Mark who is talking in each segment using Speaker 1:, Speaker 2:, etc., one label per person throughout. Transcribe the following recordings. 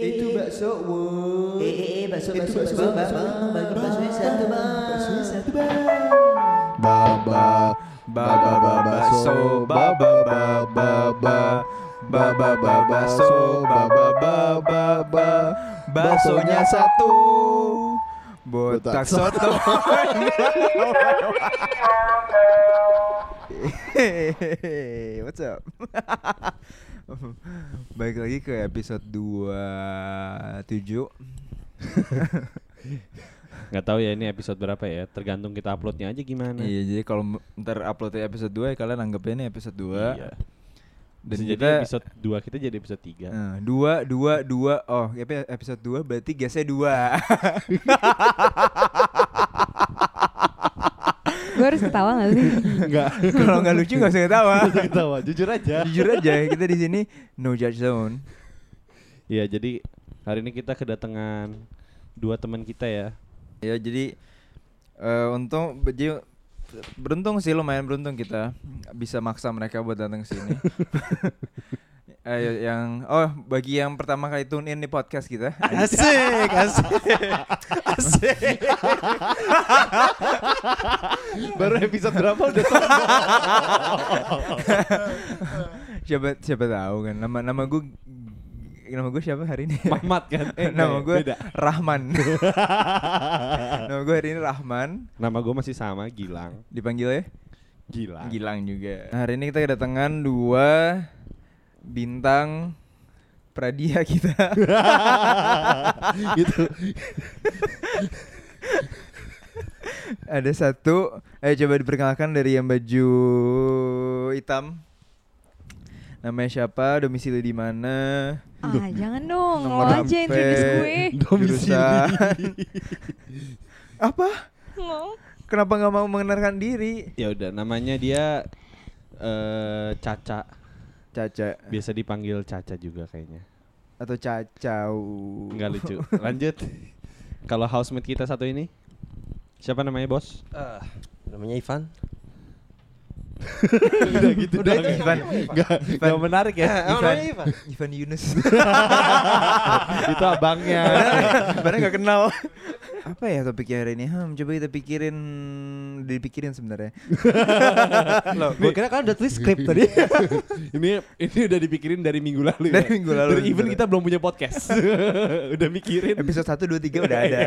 Speaker 1: Itu bakso, woi.
Speaker 2: Eh, eh, eh, bakso, bakso,
Speaker 1: bakso, bakso,
Speaker 2: bagi
Speaker 1: bang,
Speaker 2: baksonya satu, bang.
Speaker 1: Baksonya satu, bang.
Speaker 3: Baba Baba Baba So Baba Baba Baba Baba Baba So Baba Baba Baba Baksonya satu. Botak soto What's up? Balik lagi ke episode 27
Speaker 4: Nggak tahu ya ini episode berapa ya, tergantung kita uploadnya aja gimana.
Speaker 3: Iya jadi kalau ntar uploadnya episode 2 ya kalian anggapnya ini episode 2
Speaker 4: Iya.
Speaker 3: Dan
Speaker 4: Bisa jadi episode 2 kita jadi episode 3
Speaker 3: Eh, dua, dua, dua. Oh, epi- episode dua berarti gasnya dua.
Speaker 5: Gue harus ketawa gak sih?
Speaker 4: Enggak.
Speaker 3: Kalau nggak lucu nggak usah ketawa.
Speaker 4: ketawa, jujur aja.
Speaker 3: Jujur aja, kita di sini no judge zone.
Speaker 4: Iya, jadi hari ini kita kedatangan dua teman kita ya.
Speaker 3: Ya jadi eh untung jadi beruntung sih lumayan beruntung kita bisa maksa mereka buat datang ke sini. Eh, yang oh bagi yang pertama kali tune in di podcast kita
Speaker 4: Asik, asik. Asik. Baru episode berapa udah
Speaker 3: siapa siapa tahu kan nama nama gue nama gue siapa hari ini
Speaker 4: Mamat kan? Eh,
Speaker 3: nama gue
Speaker 4: beda.
Speaker 3: Rahman nama gue hari ini Rahman
Speaker 4: Nama gue masih sama, Gilang.
Speaker 3: dipanggil ya
Speaker 4: Gilang.
Speaker 3: Gilang juga nah, hari ini kita kedatangan dua bintang pradia kita.
Speaker 4: Gitu.
Speaker 3: ada satu ayo coba diperkenalkan dari yang baju hitam. Namanya siapa? Domisili di mana?
Speaker 5: Ah jangan dong, lo
Speaker 3: Nomor
Speaker 5: aja
Speaker 3: HP,
Speaker 5: introduce gue.
Speaker 3: Jurusan. Apa?
Speaker 5: Lo.
Speaker 3: kenapa nggak mau mengenalkan diri?
Speaker 4: Ya udah, namanya dia eh Caca.
Speaker 3: Caca
Speaker 4: Biasa dipanggil Caca juga kayaknya.
Speaker 3: atau Cacau
Speaker 4: Enggak lucu. Lanjut. Kalau housemate kita satu ini siapa namanya, Bos?
Speaker 1: Ah, namanya Ivan.
Speaker 4: udah gitu.
Speaker 3: Udah itu Ivan.
Speaker 4: Enggak enggak menarik ya.
Speaker 1: Emang
Speaker 3: Ivan.
Speaker 1: Ivan.
Speaker 3: Ivan Yunus
Speaker 4: Itu abangnya.
Speaker 3: Padahal nggak kenal apa ya topiknya hari ini hmm, coba kita pikirin dipikirin sebenarnya
Speaker 1: Loh, gua kira kan udah tulis skrip tadi.
Speaker 4: ini ini udah dipikirin dari minggu lalu
Speaker 3: Dari
Speaker 4: ya.
Speaker 3: minggu lalu,
Speaker 4: Dari even kita belum punya podcast. udah mikirin.
Speaker 3: episode 1, 2, 3 udah ada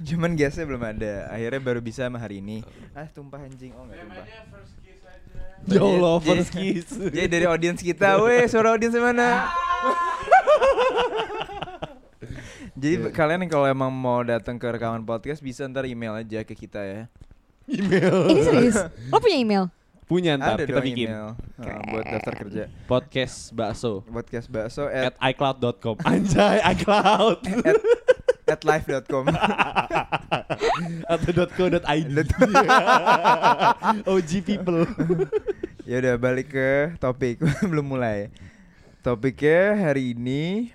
Speaker 3: cuman guestnya belum ada akhirnya baru bisa sama hari ini ah tumpah anjing oh nggak tumpah
Speaker 4: Ya Allah,
Speaker 3: Jadi-
Speaker 4: first kiss.
Speaker 3: Jadi dari audiens kita, weh suara audiensnya mana? Jadi kalian yang kalau emang mau datang ke rekaman podcast bisa ntar email aja ke kita ya.
Speaker 5: Ini serius? Lo punya email?
Speaker 4: Punya ntar
Speaker 3: Ada
Speaker 4: kita bikin.
Speaker 3: email uh, buat daftar kerja.
Speaker 4: Podcast bakso
Speaker 3: Podcast bakso
Speaker 4: at
Speaker 3: at,
Speaker 4: icloud.com. Anjay, iCloud.
Speaker 3: at, at live.com.
Speaker 4: Atau .co.id. OG people.
Speaker 3: ya udah balik ke topik belum mulai. Topiknya hari ini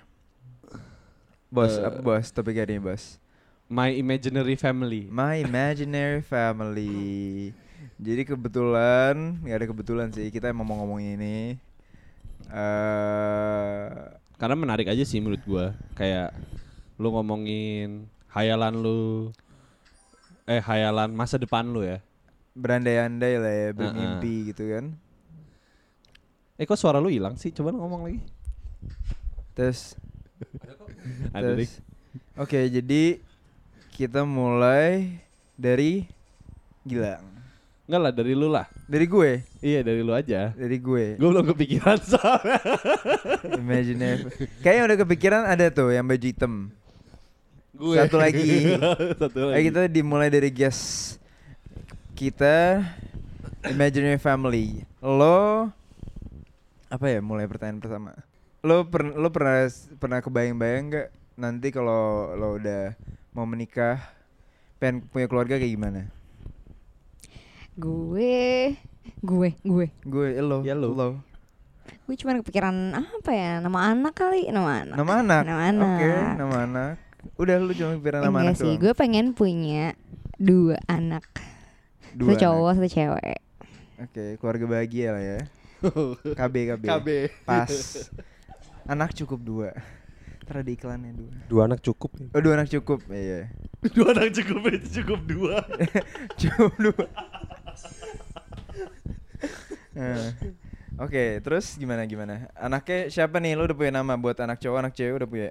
Speaker 3: Bos,
Speaker 4: Eh.
Speaker 3: apa bos? Topik hari ini bos.
Speaker 4: My imaginary family.
Speaker 3: My imaginary family. Jadi kebetulan, nggak ada kebetulan sih kita emang mau ngomongin ini. eh
Speaker 4: Karena menarik aja sih menurut gua. Kayak lu ngomongin hayalan lu eh hayalan masa depan lu ya.
Speaker 3: berandai-andai lah ya, bermimpi gitu kan.
Speaker 4: Eh kok suara lu hilang sih? Coba ngomong lagi.
Speaker 3: Terus,
Speaker 4: Ada.
Speaker 3: Oke, jadi kita mulai dari Gilang.
Speaker 4: Enggak lah dari lu lah.
Speaker 3: Dari gue,
Speaker 4: Iya dari lu aja.
Speaker 3: dari gue.
Speaker 4: Gue belum kepikiran soalnya.
Speaker 3: Imaginary. Kayaknya udah kepikiran ada tuh yang baju hitam.
Speaker 4: Gue.
Speaker 3: Satu lagi.
Speaker 4: Satu lagi.
Speaker 3: kita dimulai dari guest kita imaginary family. Lo apa ya mulai pertanyaan pertama. Lo per, lo pernah pernah kebayang-bayang nggak nanti kalau lo udah mau menikah pengen punya keluarga kayak gimana?
Speaker 5: Gue, gue, gue.
Speaker 3: Gue lo,
Speaker 4: Ya, lo.
Speaker 5: Gue cuma kepikiran apa ya? Nama anak kali, nama anak.
Speaker 3: Nama anak.
Speaker 5: Nama anak.
Speaker 3: Oke, nama anak. Udah lu cuma pikiran nama
Speaker 5: Enggak
Speaker 3: anak
Speaker 5: sih,
Speaker 3: doang.
Speaker 5: gue pengen punya dua anak.
Speaker 3: Dua
Speaker 5: satu
Speaker 3: anak.
Speaker 5: cowok, satu cewek.
Speaker 3: Oke, keluarga bahagia lah ya. KB KB.
Speaker 4: KB.
Speaker 3: Pas. Anak cukup dua. Pernah di iklannya dua.
Speaker 1: Dua anak cukup.
Speaker 3: Oh dua anak cukup, iya.
Speaker 4: Dua anak cukup itu cukup dua.
Speaker 3: cukup dua. Eh, Oke, terus gimana gimana? Anaknya siapa nih? Lu udah punya nama buat anak cowok, anak cewek udah punya?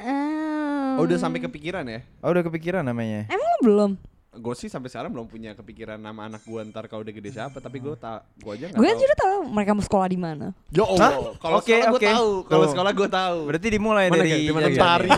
Speaker 5: Ehm,
Speaker 4: Oh udah sampai kepikiran ya?
Speaker 3: Oh udah kepikiran namanya?
Speaker 5: Emang lo belum?
Speaker 4: Gue sih sampai sekarang belum punya kepikiran nama anak gue ntar kalau udah gede siapa. Tapi gue tak, gue aja nggak
Speaker 5: Gue juga tahu mereka mau sekolah di mana.
Speaker 4: Ya Allah, kalau
Speaker 3: Oke,
Speaker 4: sekolah gue
Speaker 3: oke.
Speaker 4: tahu. Kalau
Speaker 3: Tuh.
Speaker 4: sekolah gue tahu.
Speaker 3: Berarti dimulai
Speaker 1: Mana,
Speaker 3: dari
Speaker 1: Gak? Gak?
Speaker 4: Mentari.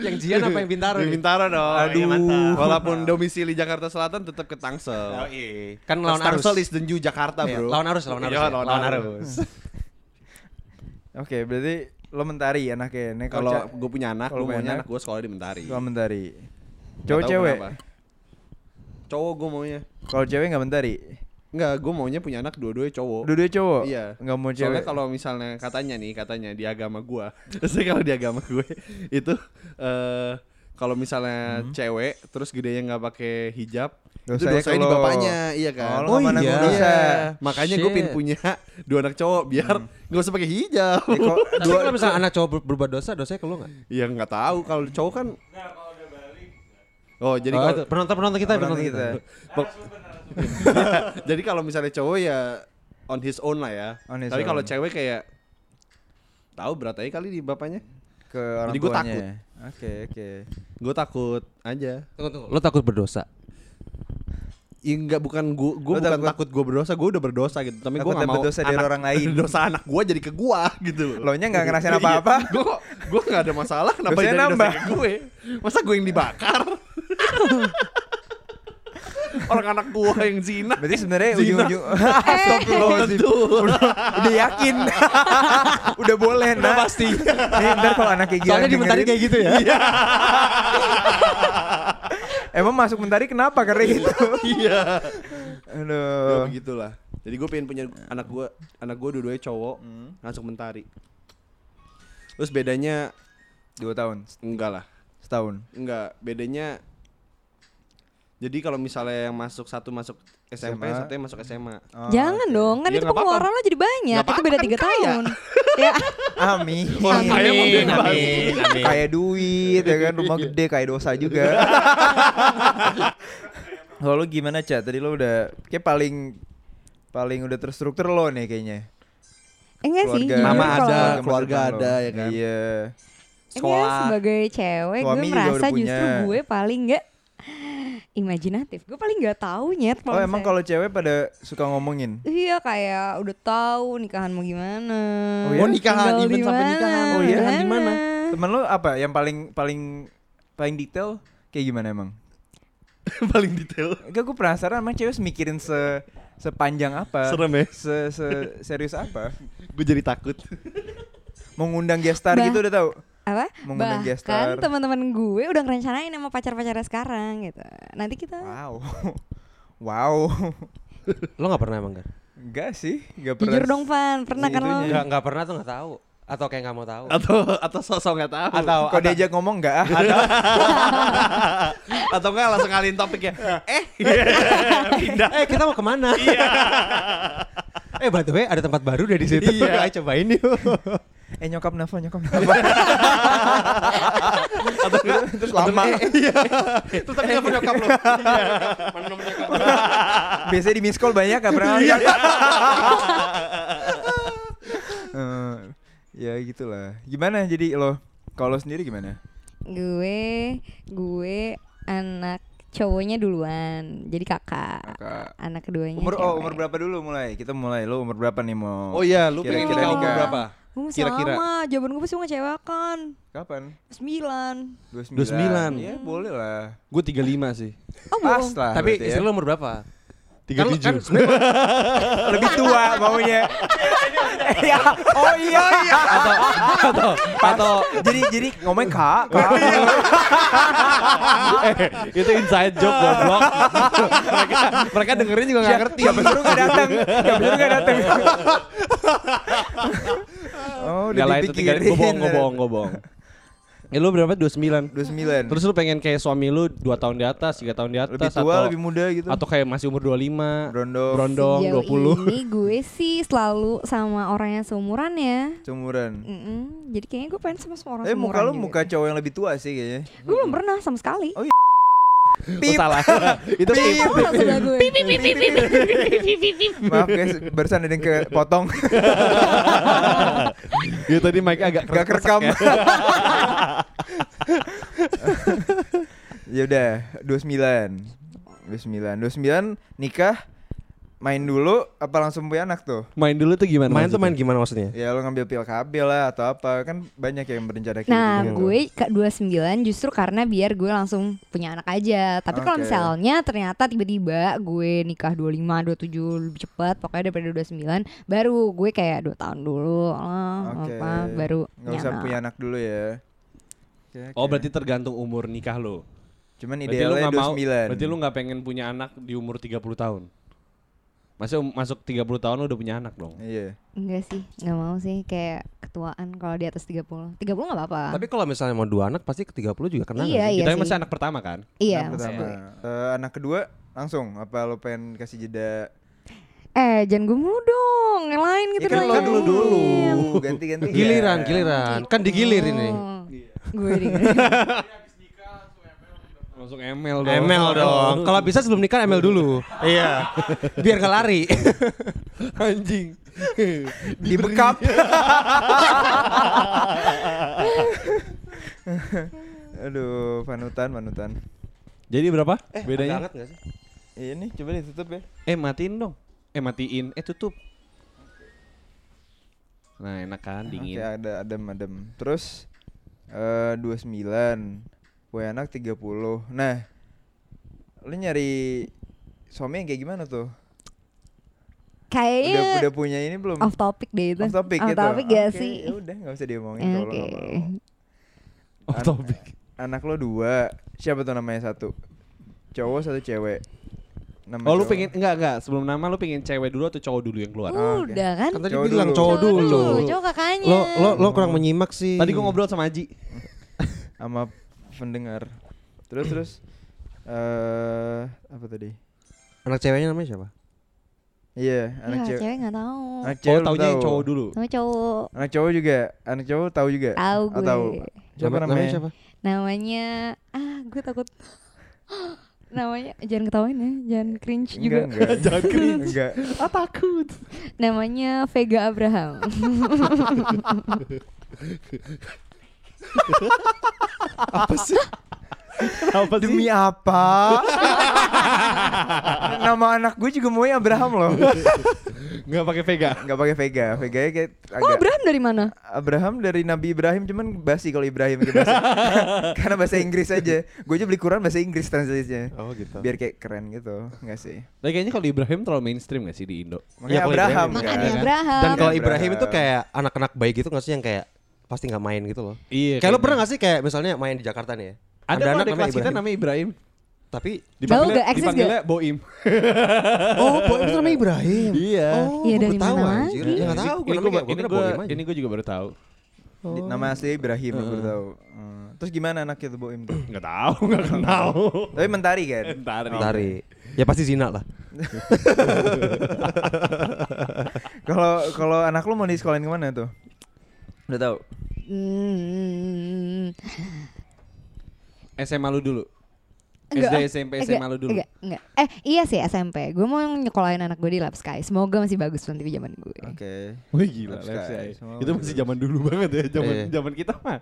Speaker 1: Yang Jian apa yang Bintaro?
Speaker 4: Di
Speaker 1: nih?
Speaker 4: Bintaro dong.
Speaker 3: Aduh.
Speaker 4: Iya, mantap. Walaupun domisili Jakarta Selatan tetap ke Tangsel.
Speaker 1: Oh, iya. Kan lawan arus.
Speaker 4: Tangsel is the new Jakarta,
Speaker 1: Iya,
Speaker 4: bro.
Speaker 1: lawan arus, lawan arus.
Speaker 4: Lawan arus.
Speaker 3: Oke, berarti lo mentari anaknya. Nih
Speaker 4: Kalau gue punya anak,
Speaker 3: kalau
Speaker 4: gue
Speaker 3: punya anak,
Speaker 4: gue sekolah di Mentari.
Speaker 3: kalau mentari. Cowok cewek.
Speaker 4: Cowok gue maunya.
Speaker 3: Kalau cewek nggak mentari.
Speaker 4: Enggak, gue maunya punya anak dua-duanya cowok.
Speaker 3: Dua-dua cowok.
Speaker 4: Iya.
Speaker 3: Nggak mau
Speaker 4: Soalnya
Speaker 3: cewek.
Speaker 4: kalau misalnya katanya nih, katanya di agama gua. Maksudnya kalau di agama gue itu eh kalau misalnya cewek terus gedenya nggak pakai hijab, itu
Speaker 3: Dosanya
Speaker 4: dosanya di
Speaker 3: kalau-
Speaker 4: bapaknya, iya kan?
Speaker 3: Oh, nanggung
Speaker 1: iya.
Speaker 3: dosa.
Speaker 4: Makanya gue pin punya dua anak cowok biar nggak usah pakai hijab.
Speaker 3: Ya,
Speaker 1: kalau misalnya anak cowok ber- berbuat dosa, dosanya ke lu nggak?
Speaker 4: Ya nggak tahu kalau cowok kan. Oh jadi
Speaker 1: Oh,
Speaker 4: kalau
Speaker 1: penonton penonton kita,
Speaker 3: Penonton
Speaker 1: penonton kita.
Speaker 3: kita.
Speaker 4: jadi kalau misalnya cowok ya on his own lah ya.
Speaker 3: On his
Speaker 4: Tapi kalau cewek kayak tahu berat aja kali di bapaknya.
Speaker 3: ke orang
Speaker 4: Jadi gua
Speaker 3: tuanya.
Speaker 4: takut.
Speaker 3: Oke, oke.
Speaker 4: Gue takut aja.
Speaker 1: Tunggu, tunggu. Lo takut berdosa?
Speaker 4: Ya enggak bukan gua gua
Speaker 3: Lu
Speaker 4: bukan
Speaker 3: takut-
Speaker 4: takut gua berdosa, gua udah berdosa gitu. Tapi
Speaker 3: Takut
Speaker 4: gua enggak mau
Speaker 3: dapet dosa dari orang lain.
Speaker 4: dosa anak gua jadi ke gua gitu.
Speaker 3: Lo nya nggak ngerasain apa-apa.
Speaker 4: Gua gua enggak ada masalah kenapa jadi dosa
Speaker 3: nambah.
Speaker 4: ke gue. Masa gue yang dibakar? Orang anak gua yang zina.
Speaker 3: Berarti sebenarnya ujung-ujung Astagfirullahaladzim. udah, udah yakin. udah boleh, nah. pasti. Nih, ntar kalau anaknya Gilang
Speaker 1: Soalnya di Mentari kayak gitu ya.
Speaker 3: Emang masuk mentari kenapa? Karena gitu.
Speaker 4: Iya. Ya
Speaker 3: Aduh.
Speaker 4: begitulah. Jadi gue pengen punya anak gua, anak gua dua-duanya cowok,
Speaker 3: Hmm.
Speaker 4: masuk mentari. Terus bedanya
Speaker 3: Dua tahun,
Speaker 4: enggak lah.
Speaker 3: setahun.
Speaker 4: Enggak, bedanya jadi kalau misalnya yang masuk satu masuk SMP,
Speaker 3: SMA.
Speaker 4: satunya masuk SMA.
Speaker 3: Oh,
Speaker 5: Jangan dong, kan
Speaker 4: Ya,
Speaker 5: itu pengeluaran lo jadi banyak.
Speaker 4: Nggak
Speaker 5: Itu beda
Speaker 4: kan
Speaker 5: tiga
Speaker 4: kaya.
Speaker 5: tahun. ya.
Speaker 3: Amin.
Speaker 4: Orang kaya mah bebas.
Speaker 1: amin.
Speaker 3: Kayak duit ya kan rumah gede kayak dosa juga. Kalau lu gimana Ca? Tadi lu udah kayak paling paling udah terstruktur lo nih kayaknya.
Speaker 5: Enggak sih,
Speaker 4: Mama ada, keluarga
Speaker 3: lo.
Speaker 4: ada, ya kan?
Speaker 3: Iya.
Speaker 5: Enggak,
Speaker 4: Sekolah.
Speaker 5: sebagai cewek
Speaker 3: Suami
Speaker 5: gue merasa justru gue paling enggak imajinatif. Gue paling nggak tahu nyet.
Speaker 3: Oh emang kalau cewek pada suka ngomongin?
Speaker 5: Iya kayak udah tahu nikahan mau gimana.
Speaker 3: Oh iya?
Speaker 4: Oh, nikahan,
Speaker 5: tinggal
Speaker 4: even
Speaker 5: di
Speaker 4: sampai
Speaker 5: mana,
Speaker 4: nikahan.
Speaker 3: Oh iya?
Speaker 5: di
Speaker 4: Di mana?
Speaker 3: Temen lo apa yang paling paling paling detail kayak gimana emang?
Speaker 4: Paling detail.
Speaker 3: Enggak gue penasaran emang cewek mikirin se sepanjang apa?
Speaker 4: Serem ya?
Speaker 3: Se, se serius apa?
Speaker 4: Gue jadi takut.
Speaker 3: Mau ngundang gestar
Speaker 5: Bah-
Speaker 3: gitu udah tahu?
Speaker 5: Apa?
Speaker 3: Mengundang.
Speaker 5: Bahkan teman-teman gue udah ngerencanain sama pacar-pacarnya sekarang gitu. Nanti kita
Speaker 3: Wow. wow.
Speaker 1: Lo gak pernah emang kan?
Speaker 3: Enggak sih, enggak pernah.
Speaker 5: jujur dong Van, pernah kan lo?
Speaker 1: Enggak, enggak pernah tuh gak tahu. Atau kayak gak mau tahu.
Speaker 4: Atau atau sosok nggak tahu.
Speaker 1: Atau
Speaker 3: Kalau diajak ngomong enggak ah.
Speaker 4: atau enggak langsung ngalihin topik ya. Eh, pindah.
Speaker 1: eh kita mau ke mana? eh by the way ada tempat baru deh di situ.
Speaker 4: Iya.
Speaker 1: Ayo cobain yuk.
Speaker 3: Eh nyokap nelfon, nyokap nelfon. Terus lama.
Speaker 4: Terus tapi nggak nyokap lo.
Speaker 3: Biasanya di miss call banyak gak pernah
Speaker 4: Iya.
Speaker 3: Eh, ya gitulah. Gimana jadi lo? Kalau lo sendiri gimana?
Speaker 5: Gue, gue anak cowoknya duluan, jadi kakak.
Speaker 3: Kakak.
Speaker 5: Anak keduanya.
Speaker 3: Umur oh umur berapa dulu mulai? Kita mulai. Lo umur berapa nih mau?
Speaker 4: Oh iya, lu pengen
Speaker 3: Kira-kira
Speaker 4: nikah umur berapa?
Speaker 5: Gue masih
Speaker 4: Kira-kira.
Speaker 5: lama, jawaban gue pasti ngecewakan.
Speaker 3: Kapan?
Speaker 5: Sembilan.
Speaker 3: 29.
Speaker 4: 29.
Speaker 3: Iya, boleh lah.
Speaker 4: Gue 35 sih.
Speaker 5: Oh
Speaker 3: Pas
Speaker 5: bohong.
Speaker 3: lah.
Speaker 1: Tapi
Speaker 3: ya.
Speaker 1: istri lo umur berapa?
Speaker 4: 37.
Speaker 1: Kan, kan sebenarnya
Speaker 3: lebih tua maunya. Iya. oh iya iya.
Speaker 1: atau atau atau
Speaker 3: jadi jadi ngomongin kak, kak.
Speaker 4: Eh,
Speaker 1: itu inside joke goblok. mereka mereka dengerin juga nggak ngerti.
Speaker 3: Siapa suruh nggak datang? Siapa suruh nggak datang? oh, udah
Speaker 4: lah itu
Speaker 3: dipikirin.
Speaker 4: gue bohong, gue bohong, gue bohong. Eh lu berapa? 29.
Speaker 3: 29.
Speaker 4: Terus lu pengen kayak suami lu 2 tahun di atas, 3 tahun di atas
Speaker 3: lebih tua,
Speaker 4: atau
Speaker 3: lebih muda gitu.
Speaker 4: atau kayak masih umur 25.
Speaker 3: Brondong.
Speaker 4: Brondong
Speaker 5: Sejauh
Speaker 4: 20.
Speaker 5: ini gue sih selalu sama orang yang seumuran ya.
Speaker 3: Seumuran.
Speaker 5: Mm-mm. Jadi kayaknya gue pengen sama semua orang
Speaker 3: Eh
Speaker 5: seumuran
Speaker 3: muka lu muka cowok yang lebih tua sih kayaknya.
Speaker 5: Gue belum pernah sama sekali.
Speaker 3: Oh,
Speaker 4: Oh, salah. Itu
Speaker 3: Pip.
Speaker 5: Oh, sebelah gue.
Speaker 3: Maaf guys, barusan ada yang kepotong.
Speaker 4: Ya tadi mic agak
Speaker 3: Gak kerekam. ya udah, 29. 29. 29 nikah main dulu apa langsung punya anak tuh?
Speaker 4: Main dulu tuh gimana?
Speaker 1: Main tuh main gimana maksudnya?
Speaker 3: Ya lo ngambil pil KB lah atau apa kan banyak yang berencana kayak
Speaker 5: Nah,
Speaker 3: gitu.
Speaker 5: gue ke 29 justru karena biar gue langsung punya anak aja. Tapi kalau
Speaker 3: Oke.
Speaker 5: misalnya ternyata tiba-tiba gue nikah 25, 27 lebih cepat, pokoknya daripada 29, baru gue kayak 2 tahun dulu lah,
Speaker 3: Oke.
Speaker 5: apa baru
Speaker 3: nggak usah
Speaker 5: anak.
Speaker 3: punya anak dulu ya. Oke,
Speaker 4: Oh
Speaker 3: oke.
Speaker 4: berarti tergantung umur nikah lo.
Speaker 3: cuman
Speaker 4: Berarti lu
Speaker 3: idealnya
Speaker 4: nggak mau.
Speaker 3: 29.
Speaker 4: Berarti lu nggak pengen punya anak di umur 30 tahun. Masih masuk 30 tahun lu udah punya anak dong.
Speaker 3: Iya.
Speaker 5: Enggak sih, nggak mau sih kayak ketuaan kalau di atas 30. 30 nggak apa-apa.
Speaker 1: Tapi kalau misalnya mau dua anak pasti ke 30 juga kena.
Speaker 5: iya, iya
Speaker 4: Kita
Speaker 5: sih.
Speaker 4: masih anak pertama kan?
Speaker 5: Iya,
Speaker 3: anak pertama.
Speaker 5: gue.
Speaker 3: Eh, anak kedua langsung apa lo pengen kasih jeda?
Speaker 5: Eh, jangan gue mulu dong. Yang lain gitu
Speaker 3: Ya kan lo dulu dulu. Ganti-ganti.
Speaker 1: Giliran,
Speaker 3: ya.
Speaker 1: giliran. Kan digilir ini.
Speaker 5: Gue di
Speaker 4: Langsung ML dong.
Speaker 1: ML dong. Kalau bisa sebelum nikah ML dulu. iya. Biar gak lari.
Speaker 4: Anjing.
Speaker 3: Dibekap. Aduh, panutan, panutan.
Speaker 4: Jadi berapa?
Speaker 1: Eh,
Speaker 4: bedanya?
Speaker 1: agak gak sih?
Speaker 3: Ini coba ditutup ya.
Speaker 4: Eh matiin dong. Eh matiin. Eh tutup. Nah enak kan dingin.
Speaker 3: Oke, ada adem adem. Terus eh 29. Punya anak 30. Nah, lu nyari suami yang kayak gimana tuh?
Speaker 5: Kayaknya
Speaker 3: Udah udah punya ini belum?
Speaker 5: off topic deh itu.
Speaker 3: Off topic
Speaker 5: off
Speaker 3: gitu.
Speaker 5: topic gak
Speaker 3: Oke,
Speaker 5: sih?
Speaker 3: Ya udah, enggak usah diomongin
Speaker 5: Oke.
Speaker 3: kalau lo nggak mau.
Speaker 4: Off topic.
Speaker 3: Anak lo dua. Siapa tuh namanya satu? Cowok satu cewek. Nama
Speaker 4: Oh lu
Speaker 3: cowok.
Speaker 4: pengen enggak enggak sebelum nama lu pengen cewek dulu atau cowok dulu yang keluar?
Speaker 3: Oh.
Speaker 5: Udah kan?
Speaker 1: Kan tadi
Speaker 3: Cowok
Speaker 1: bilang
Speaker 3: dulu.
Speaker 1: cowok dulu.
Speaker 5: Cowok kakaknya.
Speaker 1: Lo lo lo kurang menyimak sih.
Speaker 4: Tadi gua ngobrol sama Aji.
Speaker 3: sama pendengar. Terus terus eh apa tadi?
Speaker 1: Anak ceweknya namanya siapa?
Speaker 3: Iya, anak
Speaker 5: ya,
Speaker 3: cewek.
Speaker 5: cewek nggak tahu.
Speaker 3: Anak
Speaker 4: Oh
Speaker 3: cewek
Speaker 4: yang
Speaker 3: tahu.
Speaker 4: cowok dulu.
Speaker 5: Sama cowok.
Speaker 3: Anak cowok juga. Anak cowok tahu juga.
Speaker 5: Tahu
Speaker 3: Oh,
Speaker 5: gue.
Speaker 3: tahu. Siapa
Speaker 1: Nama-
Speaker 3: namanya?
Speaker 1: siapa?
Speaker 5: Namanya ah gue takut. Namanya jangan ketawain ya, jangan cringe
Speaker 3: Enggak,
Speaker 5: juga.
Speaker 3: enggak.
Speaker 4: Jangan cringe.
Speaker 3: Enggak.
Speaker 4: Ah takut.
Speaker 5: Namanya Vega Abraham.
Speaker 4: Apa sih? Kenapa sih?
Speaker 3: Demi apa? Nama anak gue juga maunya Abraham loh.
Speaker 4: Enggak pakai Vega.
Speaker 3: Enggak pakai Vega. Vega kayak
Speaker 5: oh
Speaker 3: agak
Speaker 5: Abraham dari mana?
Speaker 3: Abraham dari Nabi Ibrahim cuman basi kalau Ibrahim kayak bahasa. Karena bahasa Inggris aja. Gue aja beli Quran bahasa Inggris translate-nya.
Speaker 1: Oh gitu.
Speaker 3: Biar kayak keren gitu. Enggak sih?
Speaker 4: Tapi kayaknya kalau Ibrahim terlalu mainstream gak sih di Indo?
Speaker 3: Makanya
Speaker 1: kalau
Speaker 3: Abraham
Speaker 1: Ibrahim.
Speaker 3: kan.
Speaker 5: Makanya
Speaker 4: kan?
Speaker 5: Abraham.
Speaker 1: Dan kalau. Ibrahim itu kayak anak-anak baik gitu nggak sih yang kayak pasti nggak main gitu loh.
Speaker 4: Iya.
Speaker 1: Kayak lo pernah nggak sih kayak misalnya main di Jakarta nih ya?
Speaker 4: Ada,
Speaker 1: anak
Speaker 4: anak kelas kita namanya Ibrahim.
Speaker 1: Tapi
Speaker 4: Dipanggilnya,
Speaker 5: gak? Eksis
Speaker 4: dipanggilnya Boim.
Speaker 1: oh, boy itu namanya Ibrahim.
Speaker 4: Iya.
Speaker 1: Oh,
Speaker 5: Iya, dari
Speaker 1: tahu
Speaker 5: mana
Speaker 1: anjir.
Speaker 5: lagi?
Speaker 1: Ya enggak tahu,
Speaker 4: ini
Speaker 1: namanya
Speaker 4: gue ini gue
Speaker 1: Boim
Speaker 4: ini gue juga baru tahu.
Speaker 3: Di- Nama asli Ibrahim aku baru tahu. Hmm. Terus gimana anaknya tuh Boim tuh?
Speaker 4: Enggak tahu, enggak kenal.
Speaker 3: Tapi mentari kan?
Speaker 4: Entar.
Speaker 1: Tari. Ya pasti zina lah.
Speaker 3: Kalau kalau anak lu mau di sekolahin ke mana tuh? Udah tahu.
Speaker 5: Hmm.
Speaker 4: SMA lu dulu.
Speaker 5: Enggak,
Speaker 4: SD. SMP,
Speaker 5: Enggak,
Speaker 4: SMA lu dulu.
Speaker 5: Enggak, enggak. Eh, iya sih SMP. Gue mau nyekolahin anak gue di Lab Sky. Semoga masih bagus nanti di zaman gue.
Speaker 3: Oke.
Speaker 4: Wih gila,
Speaker 3: Lab
Speaker 4: Lab
Speaker 3: Sky.
Speaker 4: Sky.
Speaker 3: Semua
Speaker 4: Itu masih zaman dulu banget ya, zaman
Speaker 1: Iya.
Speaker 4: zaman kita mah.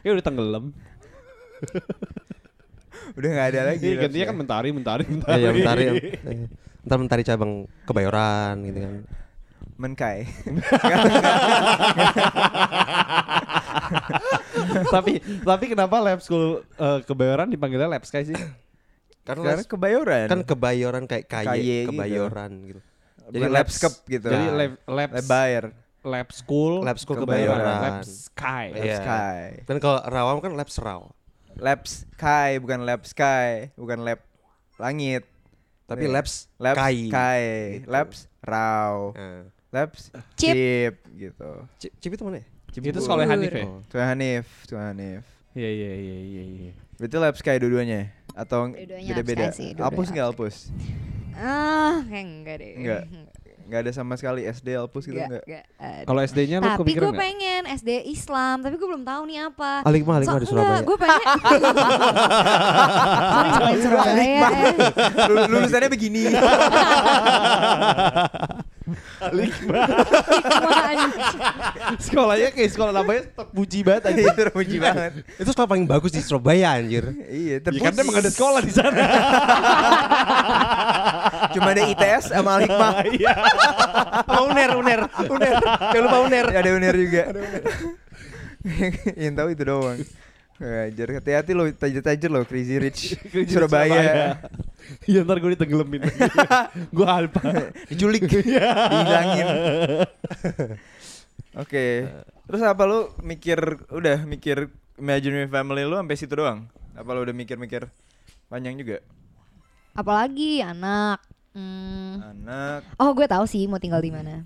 Speaker 4: Ya udah tenggelam.
Speaker 3: Udah nggak ada lagi.
Speaker 4: Iya,
Speaker 3: Lab
Speaker 4: gantinya
Speaker 3: Sky.
Speaker 4: kan mentari, mentari,
Speaker 1: Iya,
Speaker 4: mentari.
Speaker 1: ya, mentari. Entar mentari cabang kebayoran gitu kan.
Speaker 3: Menkai.
Speaker 4: tapi tapi kenapa lab school eh, kebayoran dipanggilnya lab sky sih?
Speaker 1: Karena
Speaker 3: Karena kebayoran.
Speaker 1: kan kebayoran kayak
Speaker 3: Kaye
Speaker 1: kaye,
Speaker 3: gitu.
Speaker 1: kebayoran gitu.
Speaker 3: Jadi
Speaker 1: Jadi
Speaker 3: lab gitu.
Speaker 4: Jadi lab lab
Speaker 3: Lebayar.
Speaker 4: lab school
Speaker 1: Lab school
Speaker 3: Kebayoran.
Speaker 1: kebayoran.
Speaker 4: lab sky.
Speaker 3: Lab
Speaker 1: Iya.
Speaker 3: Sky.
Speaker 1: Dan kalau rawam kan lab serau.
Speaker 3: Lab Sky bukan Lab Sky, bukan lab langit.
Speaker 1: Tapi
Speaker 3: Iya.
Speaker 1: labs
Speaker 3: Labs
Speaker 1: kai.
Speaker 3: Sky,
Speaker 1: Gitu.
Speaker 3: Labs Raw,
Speaker 1: Nah.
Speaker 3: Labs
Speaker 5: Chip.
Speaker 3: Chip gitu.
Speaker 1: Cip, Cip itu mana ya?
Speaker 4: Itu sekolah Hanif ya?
Speaker 1: Oh.
Speaker 3: Tuhan Hanif, Tuhan Hanif.
Speaker 4: Iya iya iya iya iya.
Speaker 3: Berarti lab sky dua-duanya atau beda-beda? Alpus nggak alpus?
Speaker 5: Ah, kayak enggak deh.
Speaker 3: Enggak. Nggak ada sama sekali SD alpus gitu
Speaker 5: Enggak,
Speaker 3: enggak?
Speaker 5: enggak.
Speaker 4: Kalau SD-nya lu
Speaker 5: Tapi
Speaker 4: kepikiran
Speaker 5: gue pengen SD Islam, tapi gue belum tahu nih apa.
Speaker 1: Alikma, Alikma di Surabaya.
Speaker 5: Gue pengen. Sorry Surabaya.
Speaker 3: Lul- Lulusannya begini.
Speaker 4: Sekolahnya kayak sekolah namanya stok puji banget aja.
Speaker 3: Itu puji banget.
Speaker 1: Itu sekolah paling bagus di Surabaya anjir.
Speaker 3: Iya,
Speaker 4: Ya kan
Speaker 3: terpuji.
Speaker 4: emang ada sekolah di sana.
Speaker 3: Cuma ada ITS sama Al-Hikmah.
Speaker 4: Iya.
Speaker 1: Uner, uner, uner. Jangan lupa uner.
Speaker 3: ada uner juga. Yang tahu itu doang. Wajar, hati-hati lo, tajir-tajir lo, Crazy Rich Surabaya.
Speaker 4: Iya ntar gue ditenggelamin. gue alpa.
Speaker 3: Diculik, dihilangin. Oke, terus apa lu mikir, udah mikir imaginary family lu sampai situ doang? Apa lu udah mikir-mikir panjang juga?
Speaker 5: Apalagi anak. Hmm.
Speaker 3: Anak,
Speaker 5: Oh, gue tahu sih mau tinggal di mana.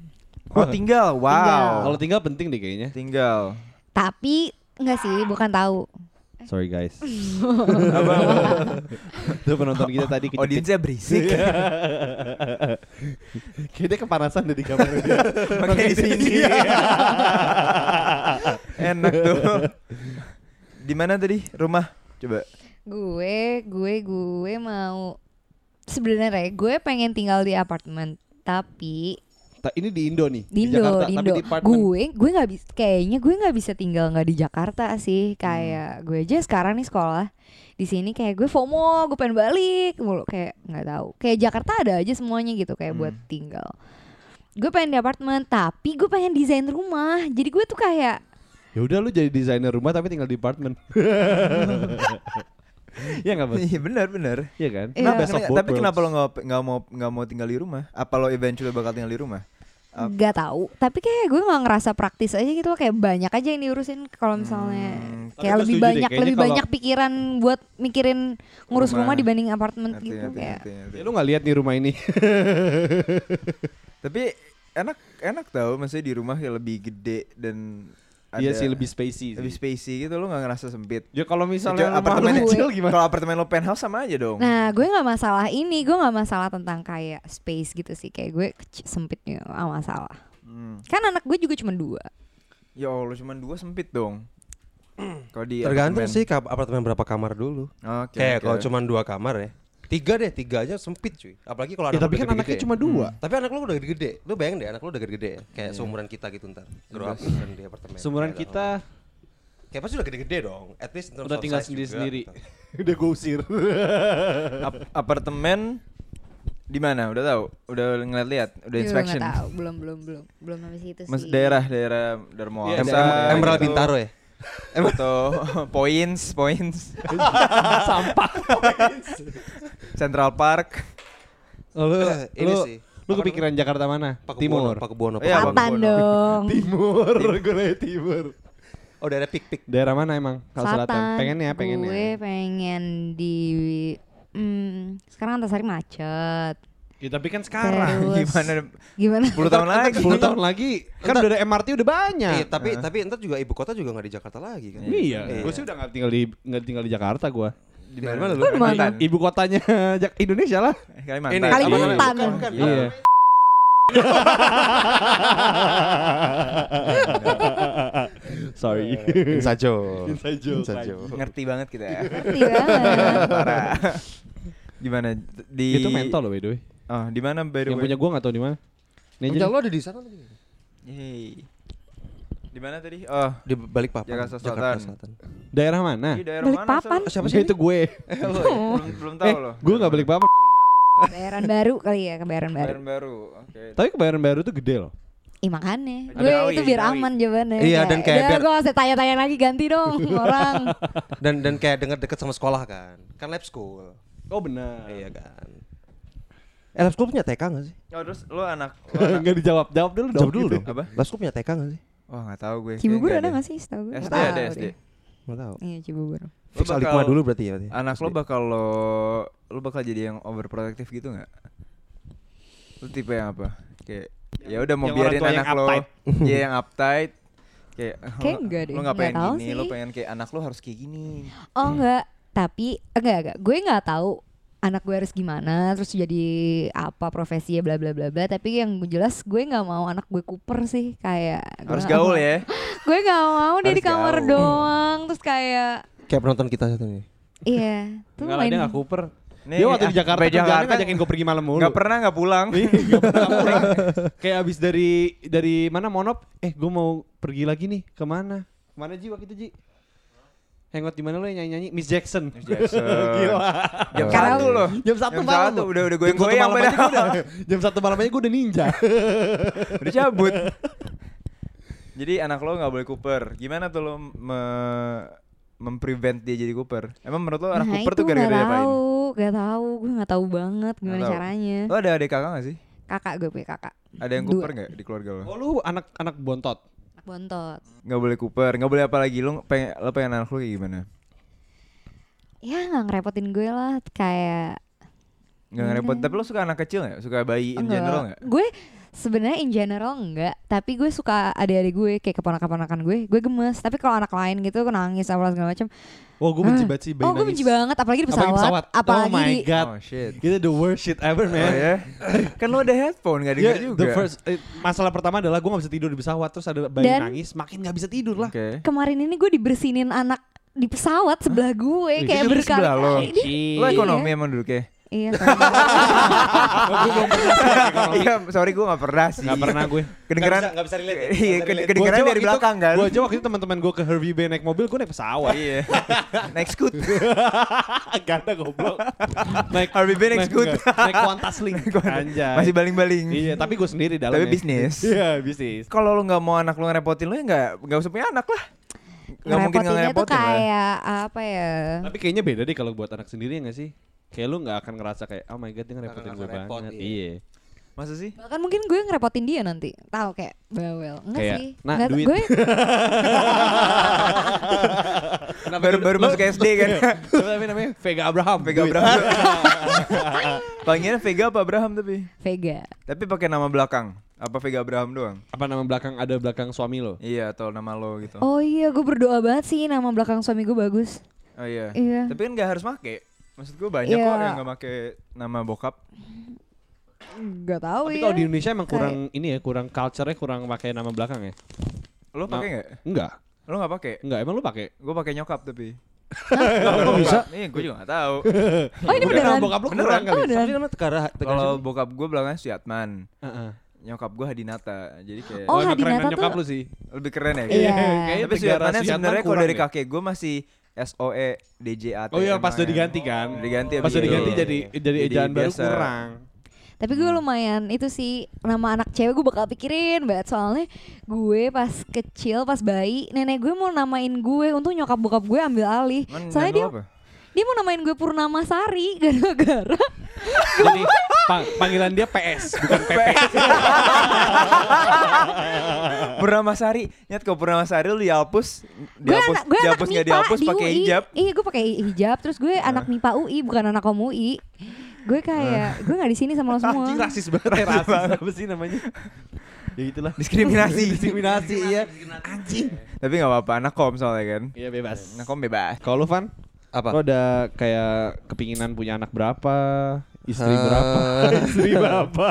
Speaker 3: oh tinggal, wow,
Speaker 4: Kalau tinggal penting deh kayaknya.
Speaker 3: tinggal.
Speaker 5: Tapi enggak sih, bukan tahu.
Speaker 4: Sorry guys. Tuh penonton kita tadi kejepit.
Speaker 3: Audiensnya berisik.
Speaker 4: Kayaknya kepanasan deh di kamar dia.
Speaker 3: Makanya di sini. Enak tuh. Di mana tadi? Rumah? Coba.
Speaker 5: Gue, gue, gue mau sebenarnya gue pengen tinggal di apartemen, tapi
Speaker 4: Ta- Ini di Indo nih.
Speaker 5: di Indo,
Speaker 4: Jakarta,
Speaker 5: di
Speaker 4: tapi
Speaker 5: Indo.
Speaker 4: di apartemen.
Speaker 5: gue, gue nggak bisa, kayaknya gue nggak bisa tinggal nggak di Jakarta sih. Kayak gue aja sekarang nih sekolah di sini kayak gue FOMO, gue pengen balik mulu kayak nggak tahu. Kayak Jakarta ada aja semuanya gitu kayak buat
Speaker 3: Hmm.
Speaker 5: tinggal. Gue pengen di apartemen, tapi gue pengen desain rumah. Jadi gue tuh kayak
Speaker 4: Ya udah lu jadi desainer rumah tapi tinggal di apartemen. Iya nggak bos?
Speaker 3: Iya benar benar.
Speaker 4: Iya kan?
Speaker 5: Iya.
Speaker 4: Nah,
Speaker 3: Kenapa-
Speaker 4: best of both
Speaker 3: tapi kenapa lo nggak nggak mau nggak mau tinggal di rumah? Apa lo eventually bakal tinggal di rumah? Ap-
Speaker 5: nggak tahu. Tapi kayak gue nggak ngerasa praktis aja gitu. Kayak banyak aja yang diurusin kalau misalnya
Speaker 3: Hmm,
Speaker 5: kayak lebih
Speaker 4: deh,
Speaker 5: banyak
Speaker 4: kayaknya
Speaker 5: lebih banyak pikiran buat mikirin ngurus
Speaker 3: Rumah.
Speaker 5: rumah, dibanding apartemen gitu
Speaker 3: ngerti,
Speaker 5: kayak.
Speaker 3: ngerti, ngerti.
Speaker 4: Ya lu nggak lihat nih rumah ini.
Speaker 3: Tapi enak enak tau maksudnya di rumah ya lebih gede dan
Speaker 4: Iya sih lebih spacey.
Speaker 3: lebih
Speaker 4: sih.
Speaker 3: spacey gitu lo nggak ngerasa sempit.
Speaker 4: Ya kalau misalnya
Speaker 3: Kecuali
Speaker 4: lu
Speaker 3: apartemen
Speaker 4: kecil
Speaker 5: gue-
Speaker 4: gimana?
Speaker 3: Kalau apartemen lo penthouse sama aja dong.
Speaker 5: Nah, gue nggak masalah ini, gue nggak masalah tentang kayak space gitu sih. Kayak gue kecil, sempitnya nggak masalah.
Speaker 3: Hmm.
Speaker 5: Kan anak gue juga cuma dua.
Speaker 3: Ya Allah cuma dua sempit dong. Kalau di
Speaker 1: Tergantung
Speaker 3: apartemen.
Speaker 1: sih apartemen berapa kamar dulu.
Speaker 3: Oke.
Speaker 1: Kayak
Speaker 3: oke.
Speaker 1: kalau cuma dua kamar ya. Tiga deh, tiga aja sempit cuy. Apalagi kalau
Speaker 4: Ya
Speaker 1: anak
Speaker 4: tapi kan
Speaker 1: udah
Speaker 4: anaknya cuma dua.
Speaker 1: Tapi anak lu udah gede-gede. Lu bayangin deh anak lu udah gede-gede ya. Kayak
Speaker 3: Iya.
Speaker 1: seumuran kita gitu ntar. Grow up di apartemen.
Speaker 4: Seumuran kita
Speaker 1: Kayak pasti udah gede-gede dong. At least
Speaker 4: udah tinggal sendiri-sendiri. Udah gue usir.
Speaker 3: Ap- apartemen di mana? Udah tahu? Udah ngeliat-liat? Udah inspection?
Speaker 5: nggak tahu, belum belum belum belum sampai situ
Speaker 3: Mas
Speaker 5: sih.
Speaker 3: daerah daerah Darmo Alsa,
Speaker 4: daerah-
Speaker 3: gitu.
Speaker 1: Emerald Bintaro ya.
Speaker 3: Atau points points
Speaker 4: Sampah.
Speaker 3: Central Park
Speaker 4: Oh, lu,
Speaker 1: Eh, ini
Speaker 4: lu,
Speaker 1: sih.
Speaker 4: lu kepikiran Jakarta mana?
Speaker 1: Pakubuono,
Speaker 4: Timur.
Speaker 3: Iya,
Speaker 1: Pakubuono.
Speaker 5: Selatan
Speaker 3: Pakubuono.
Speaker 5: dong.
Speaker 4: Timur, gue dari timur.
Speaker 1: Oh, daerah pik-pik.
Speaker 4: Daerah mana emang? Kalau selatan. Pengennya, pengennya.
Speaker 5: Gue pengen di hmm, sekarang Antasari macet.
Speaker 4: Ya, tapi kan sekarang.
Speaker 5: Terus-
Speaker 3: gimana
Speaker 5: Gimana?
Speaker 3: 10 tahun lagi
Speaker 4: 10 tahun lagi kan
Speaker 1: Entar-
Speaker 4: udah ada MRT udah banyak.
Speaker 1: Iya, tapi tapi entar juga ibu kota juga nggak di Jakarta lagi kan.
Speaker 4: Iya,
Speaker 1: Iya.
Speaker 4: gue sih udah nggak tinggal di nggak tinggal di Jakarta gue.
Speaker 3: di mana
Speaker 1: mana
Speaker 3: lu? Kalimantan
Speaker 4: Ibu kotanya Jak- Indonesia lah.
Speaker 3: Eh, Kalimantan
Speaker 1: Ini,
Speaker 5: Kalimantan.
Speaker 1: Bukan, bukan.
Speaker 4: Iya. Sorry.
Speaker 1: Insajo.
Speaker 4: Inside joke.
Speaker 1: Insajo.
Speaker 3: ngerti banget kita ya
Speaker 5: Ngerti banget.
Speaker 3: parah gimana di
Speaker 4: Itu mentol loh by the way.
Speaker 3: Oh di mana by the
Speaker 4: Yang
Speaker 3: way
Speaker 4: punya gue nggak tahu di mana.
Speaker 1: Puncak
Speaker 4: jadi
Speaker 1: lo ada di sana tadi?
Speaker 3: Yeay. di mana tadi oh
Speaker 1: Di balik papan.
Speaker 3: Jakarta Selatan.
Speaker 4: daerah mana?
Speaker 3: di daerah
Speaker 5: Balikpapan.
Speaker 3: mana
Speaker 1: Siapa
Speaker 4: Siapa sih itu gue?
Speaker 3: Sal? belum belum tahu
Speaker 4: eh,
Speaker 3: loh
Speaker 4: gue nggak balik papan.
Speaker 5: Kebayaran baru kali ya, kebayaran baru.
Speaker 3: Kebayoran baru oke
Speaker 4: Tapi kebayaran baru tuh gede loh.
Speaker 5: Ih makanya, gue itu biar
Speaker 3: Ngawi.
Speaker 5: aman jawabannya.
Speaker 1: Iya, dan kayak biar-
Speaker 5: gue gak usah tanya-tanya lagi ganti dong orang.
Speaker 1: Dan dan kayak denger deket sama sekolah kan. Kan lab school.
Speaker 4: Oh benar.
Speaker 1: Iya kan. Eh, lab school punya TK gak sih?
Speaker 3: oh terus lu anak lu anak
Speaker 4: Enggak dijawab. Jawab dulu dong.
Speaker 1: Jawab dulu
Speaker 4: gitu.
Speaker 1: dong.
Speaker 3: Apa?
Speaker 1: Lab school punya TK gak sih?
Speaker 3: wah nggak tahu gue
Speaker 5: Cibubur ada
Speaker 3: nggak
Speaker 5: gak sih? Setahu gue.
Speaker 3: SD ada SD
Speaker 5: deh.
Speaker 1: Gak tahu.
Speaker 5: Iya Cibubur.
Speaker 3: Lu
Speaker 1: Fix Alikma dulu berarti ya? berarti?
Speaker 3: anak lo bakal lo lo bakal jadi yang overprotective gitu nggak lu tipe yang apa kayak ya udah mau biarin anak lo
Speaker 4: uptight.
Speaker 3: ya yang uptight Kayak
Speaker 5: Kayak
Speaker 3: lo-
Speaker 5: enggak deh,
Speaker 3: Lo nggak
Speaker 5: nggak
Speaker 3: pengen gini, lo
Speaker 5: sih.
Speaker 3: pengen kayak anak lo harus kayak gini.
Speaker 5: Oh enggak, tapi enggak enggak. Gue nggak tahu anak gue harus gimana, terus jadi apa profesinya bla bla bla bla. Tapi yang jelas gue nggak mau anak gue kuper sih, kayak
Speaker 3: Harus
Speaker 5: nggak
Speaker 3: gaul
Speaker 5: mau-
Speaker 3: ya.
Speaker 5: Gue nggak mau dia di kamar
Speaker 3: gaul.
Speaker 5: doang, terus kayak
Speaker 1: Kayak penonton kita satu nih.
Speaker 5: iya. Tuh
Speaker 4: Enggak dia nggak Cooper.
Speaker 3: Nih,
Speaker 4: dia waktu di Jakarta
Speaker 3: Jakarta
Speaker 4: ngajakin gue pergi malam mulu.
Speaker 3: Nggak pernah nggak pulang.
Speaker 4: Pernah pulang. Kayak abis dari dari mana Monop? Eh, gue mau pergi lagi nih. Ke mana? Ke mana Ji waktu itu Ji? Hangout di mana lo yang nyanyi-nyanyi? Miss Jackson.
Speaker 3: Miss Jackson.
Speaker 4: Gila.
Speaker 3: Jam
Speaker 5: Karena-
Speaker 3: satu loh.
Speaker 4: Jam satu
Speaker 3: Jam
Speaker 4: malam.
Speaker 3: satu, udah- udah
Speaker 4: Jam satu
Speaker 3: goyang-goyang
Speaker 4: malam aja udah- Jam satu malam aja gue udah ninja.
Speaker 3: Udah cabut. Jadi anak lo nggak boleh Cooper. Gimana tuh lo me memprevent dia jadi Cooper? Emang menurut lo anak
Speaker 5: nah,
Speaker 3: Cooper tuh gara-gara
Speaker 5: nggak
Speaker 3: diapain?
Speaker 5: tahu, gak tahu, gue nggak tahu banget gimana
Speaker 3: tahu.
Speaker 5: caranya.
Speaker 3: Lo ada adik kakak gak sih?
Speaker 5: Kakak gue punya kakak,
Speaker 3: Ada yang
Speaker 5: Dua.
Speaker 3: Cooper nggak di keluarga lo?
Speaker 4: Oh lu anak-anak bontot.
Speaker 5: Bontot.
Speaker 3: Nggak boleh Cooper, nggak boleh apa lagi? Lo pengen lo pengen anak lo kayak gimana?
Speaker 5: Ya nggak ngerepotin gue lah, kayak
Speaker 3: Nggak ngerepot. Tapi lo suka anak kecil nggak? Suka bayi in
Speaker 5: Enggak.
Speaker 3: general nggak?
Speaker 5: Gue sebenarnya in general enggak, tapi gue suka adik-adik gue kayak keponakan-keponakan gue, gue gemes. Tapi kalau anak lain gitu nangis apa segala macam.
Speaker 4: Oh gue benci
Speaker 5: ah,
Speaker 4: banget sih bayi
Speaker 5: Oh, gue benci banget apalagi di pesawat.
Speaker 4: Apalagi pesawat.
Speaker 5: Apalagi
Speaker 4: oh my
Speaker 5: di
Speaker 4: god.
Speaker 3: Oh shit.
Speaker 4: Itu the worst shit ever
Speaker 3: Oh
Speaker 4: man.
Speaker 3: ya? kan lo ada headphone nggak
Speaker 4: Yeah,
Speaker 3: dengar juga.
Speaker 4: the first eh, masalah pertama adalah gue gak bisa tidur di pesawat terus ada bayi
Speaker 5: Dan-
Speaker 4: nangis makin gak bisa tidur lah.
Speaker 3: Oke.
Speaker 5: kemarin ini gue dibersinin anak di pesawat sebelah gue
Speaker 3: Wih,
Speaker 5: kayak
Speaker 3: lo.
Speaker 5: berkali-kali.
Speaker 3: Lo ekonomi
Speaker 5: Iya.
Speaker 3: emang dulu kayak.
Speaker 5: Iya, sorry.
Speaker 3: Iya, sorry gue nggak pernah sih.
Speaker 4: Gak pernah gue.
Speaker 3: Kedengeran.
Speaker 1: Nggak bisa relate ya?
Speaker 3: Iya, ked- kedengeran dari belakang kan.
Speaker 4: Gue aja waktu itu teman-teman gue ke Hervey Bay naik mobil, gue naik pesawat.
Speaker 3: Iya. Next scoot.
Speaker 4: Gak ada goblok. naik
Speaker 3: Harvey Bay naik scoot.
Speaker 4: naik Qantas Link. Anjay.
Speaker 3: Masih baling-baling.
Speaker 4: Iya, tapi gue sendiri dalam.
Speaker 3: Tapi bisnis.
Speaker 4: Iya, bisnis.
Speaker 3: Kalau lo nggak mau anak lo ngerepotin lo ya nggak nggak usah punya anak lah. Nggak mungkin
Speaker 5: tuh
Speaker 3: ngerepotin lah.
Speaker 5: kayak apa ya?
Speaker 4: Tapi kayaknya beda deh kalau buat anak sendiri ya gak sih? Kayak lu gak akan ngerasa kayak oh my god dia ngerepotin
Speaker 1: Nggak
Speaker 4: gue
Speaker 1: repot,
Speaker 4: banget.
Speaker 1: iya.
Speaker 4: Iya.
Speaker 3: Masa sih?
Speaker 5: Bahkan mungkin gue ngerepotin dia nanti. Tahu kayak bawel. Enggak
Speaker 4: Kayak,
Speaker 5: sih.
Speaker 4: "Nak,
Speaker 5: Nggak-
Speaker 4: duit."
Speaker 5: Gue
Speaker 3: baru baru masuk SD kan.
Speaker 4: Siapa namanya namanya? Vega Abraham.
Speaker 3: Vega. Abraham. Panggilannya Vega apa Abraham tapi?
Speaker 5: Vega.
Speaker 3: Tapi pakai nama belakang. Apa Vega Abraham doang?
Speaker 4: Apa nama belakang ada belakang suami lo?
Speaker 3: Iya atau nama lo gitu.
Speaker 5: Oh iya, gue berdoa banget sih nama belakang suami gue bagus.
Speaker 3: Oh iya.
Speaker 5: Iya.
Speaker 3: Tapi kan nggak harus make. Maksud gue banyak
Speaker 5: Iya.
Speaker 3: kok yang nggak make nama bokap.
Speaker 5: Gak tahu
Speaker 4: Tapi
Speaker 5: ya.
Speaker 4: kalau di Indonesia emang kurang ini ya, kurang culture-nya kurang pakai nama belakang ya?
Speaker 3: Lo
Speaker 4: Nah,
Speaker 3: pakai nggak?
Speaker 4: Enggak.
Speaker 3: Lo nggak pakai?
Speaker 4: Enggak, emang lu pakai?
Speaker 3: Gue pakai nyokap tapi.
Speaker 1: Kok bisa?
Speaker 3: Nih gue juga gak tahu.
Speaker 5: Oh ini beneran.
Speaker 4: nama bokap lu
Speaker 3: Beneran.
Speaker 4: kurang kali.
Speaker 5: Oh, beneran.
Speaker 1: Tapi namanya Tekara.
Speaker 3: Kalau bokap gue belakangnya Suatman.
Speaker 4: Heeh.
Speaker 3: Nyokap gue Hadinata. Jadi kayak
Speaker 5: Oh,
Speaker 4: emang keren
Speaker 5: Hadinata
Speaker 4: nyokap
Speaker 5: tuh-
Speaker 4: lu sih.
Speaker 3: lebih keren ya.
Speaker 5: Iya.
Speaker 4: Kayaknya
Speaker 3: Tapi
Speaker 4: negara
Speaker 3: Suatmannya
Speaker 4: Suyatman
Speaker 3: sebenarnya kalau dari
Speaker 4: ya.
Speaker 3: kakek gue masih SOE DJAT.
Speaker 4: Oh iya pas udah diganti kan?
Speaker 3: Diganti
Speaker 4: Pas udah diganti jadi jadi ejaan baru kurang.
Speaker 5: Tapi gue lumayan itu sih nama anak cewek gue bakal pikirin banget soalnya gue pas kecil pas bayi nenek gue mau namain gue untung nyokap bokap gue ambil alih
Speaker 3: Man,
Speaker 5: soalnya dia
Speaker 3: apa?
Speaker 5: Dia mau namain gue Purnama Sari gara-gara
Speaker 4: Jadi pang- panggilan dia PS bukan PP.
Speaker 3: Purnama Sari. Ingat kalau Purnama Sari lu dihapus,
Speaker 5: gue
Speaker 3: dihapus,
Speaker 5: anak gue anak
Speaker 3: dihapus
Speaker 5: MIPA
Speaker 3: dihapus
Speaker 5: di
Speaker 3: pakai
Speaker 5: UI.
Speaker 3: hijab.
Speaker 5: iya gue pakai hijab terus gue anak MIPA UI bukan anak kom UI gue kayak gue nggak di sini sama lo semua
Speaker 4: Anjing rasis banget ya rasis apa sih namanya? Ya itulah.
Speaker 3: Diskriminasi.
Speaker 4: Diskriminasi iya. Anjing.
Speaker 3: Tapi nggak apa-apa, anak kom soalnya kan.
Speaker 4: Iya bebas.
Speaker 3: Anak kom bebas.
Speaker 4: Kalau lu Van,
Speaker 1: Apa?
Speaker 4: lo ada kayak kepinginan punya anak berapa? Istri
Speaker 1: Eh,
Speaker 4: berapa? Istri berapa?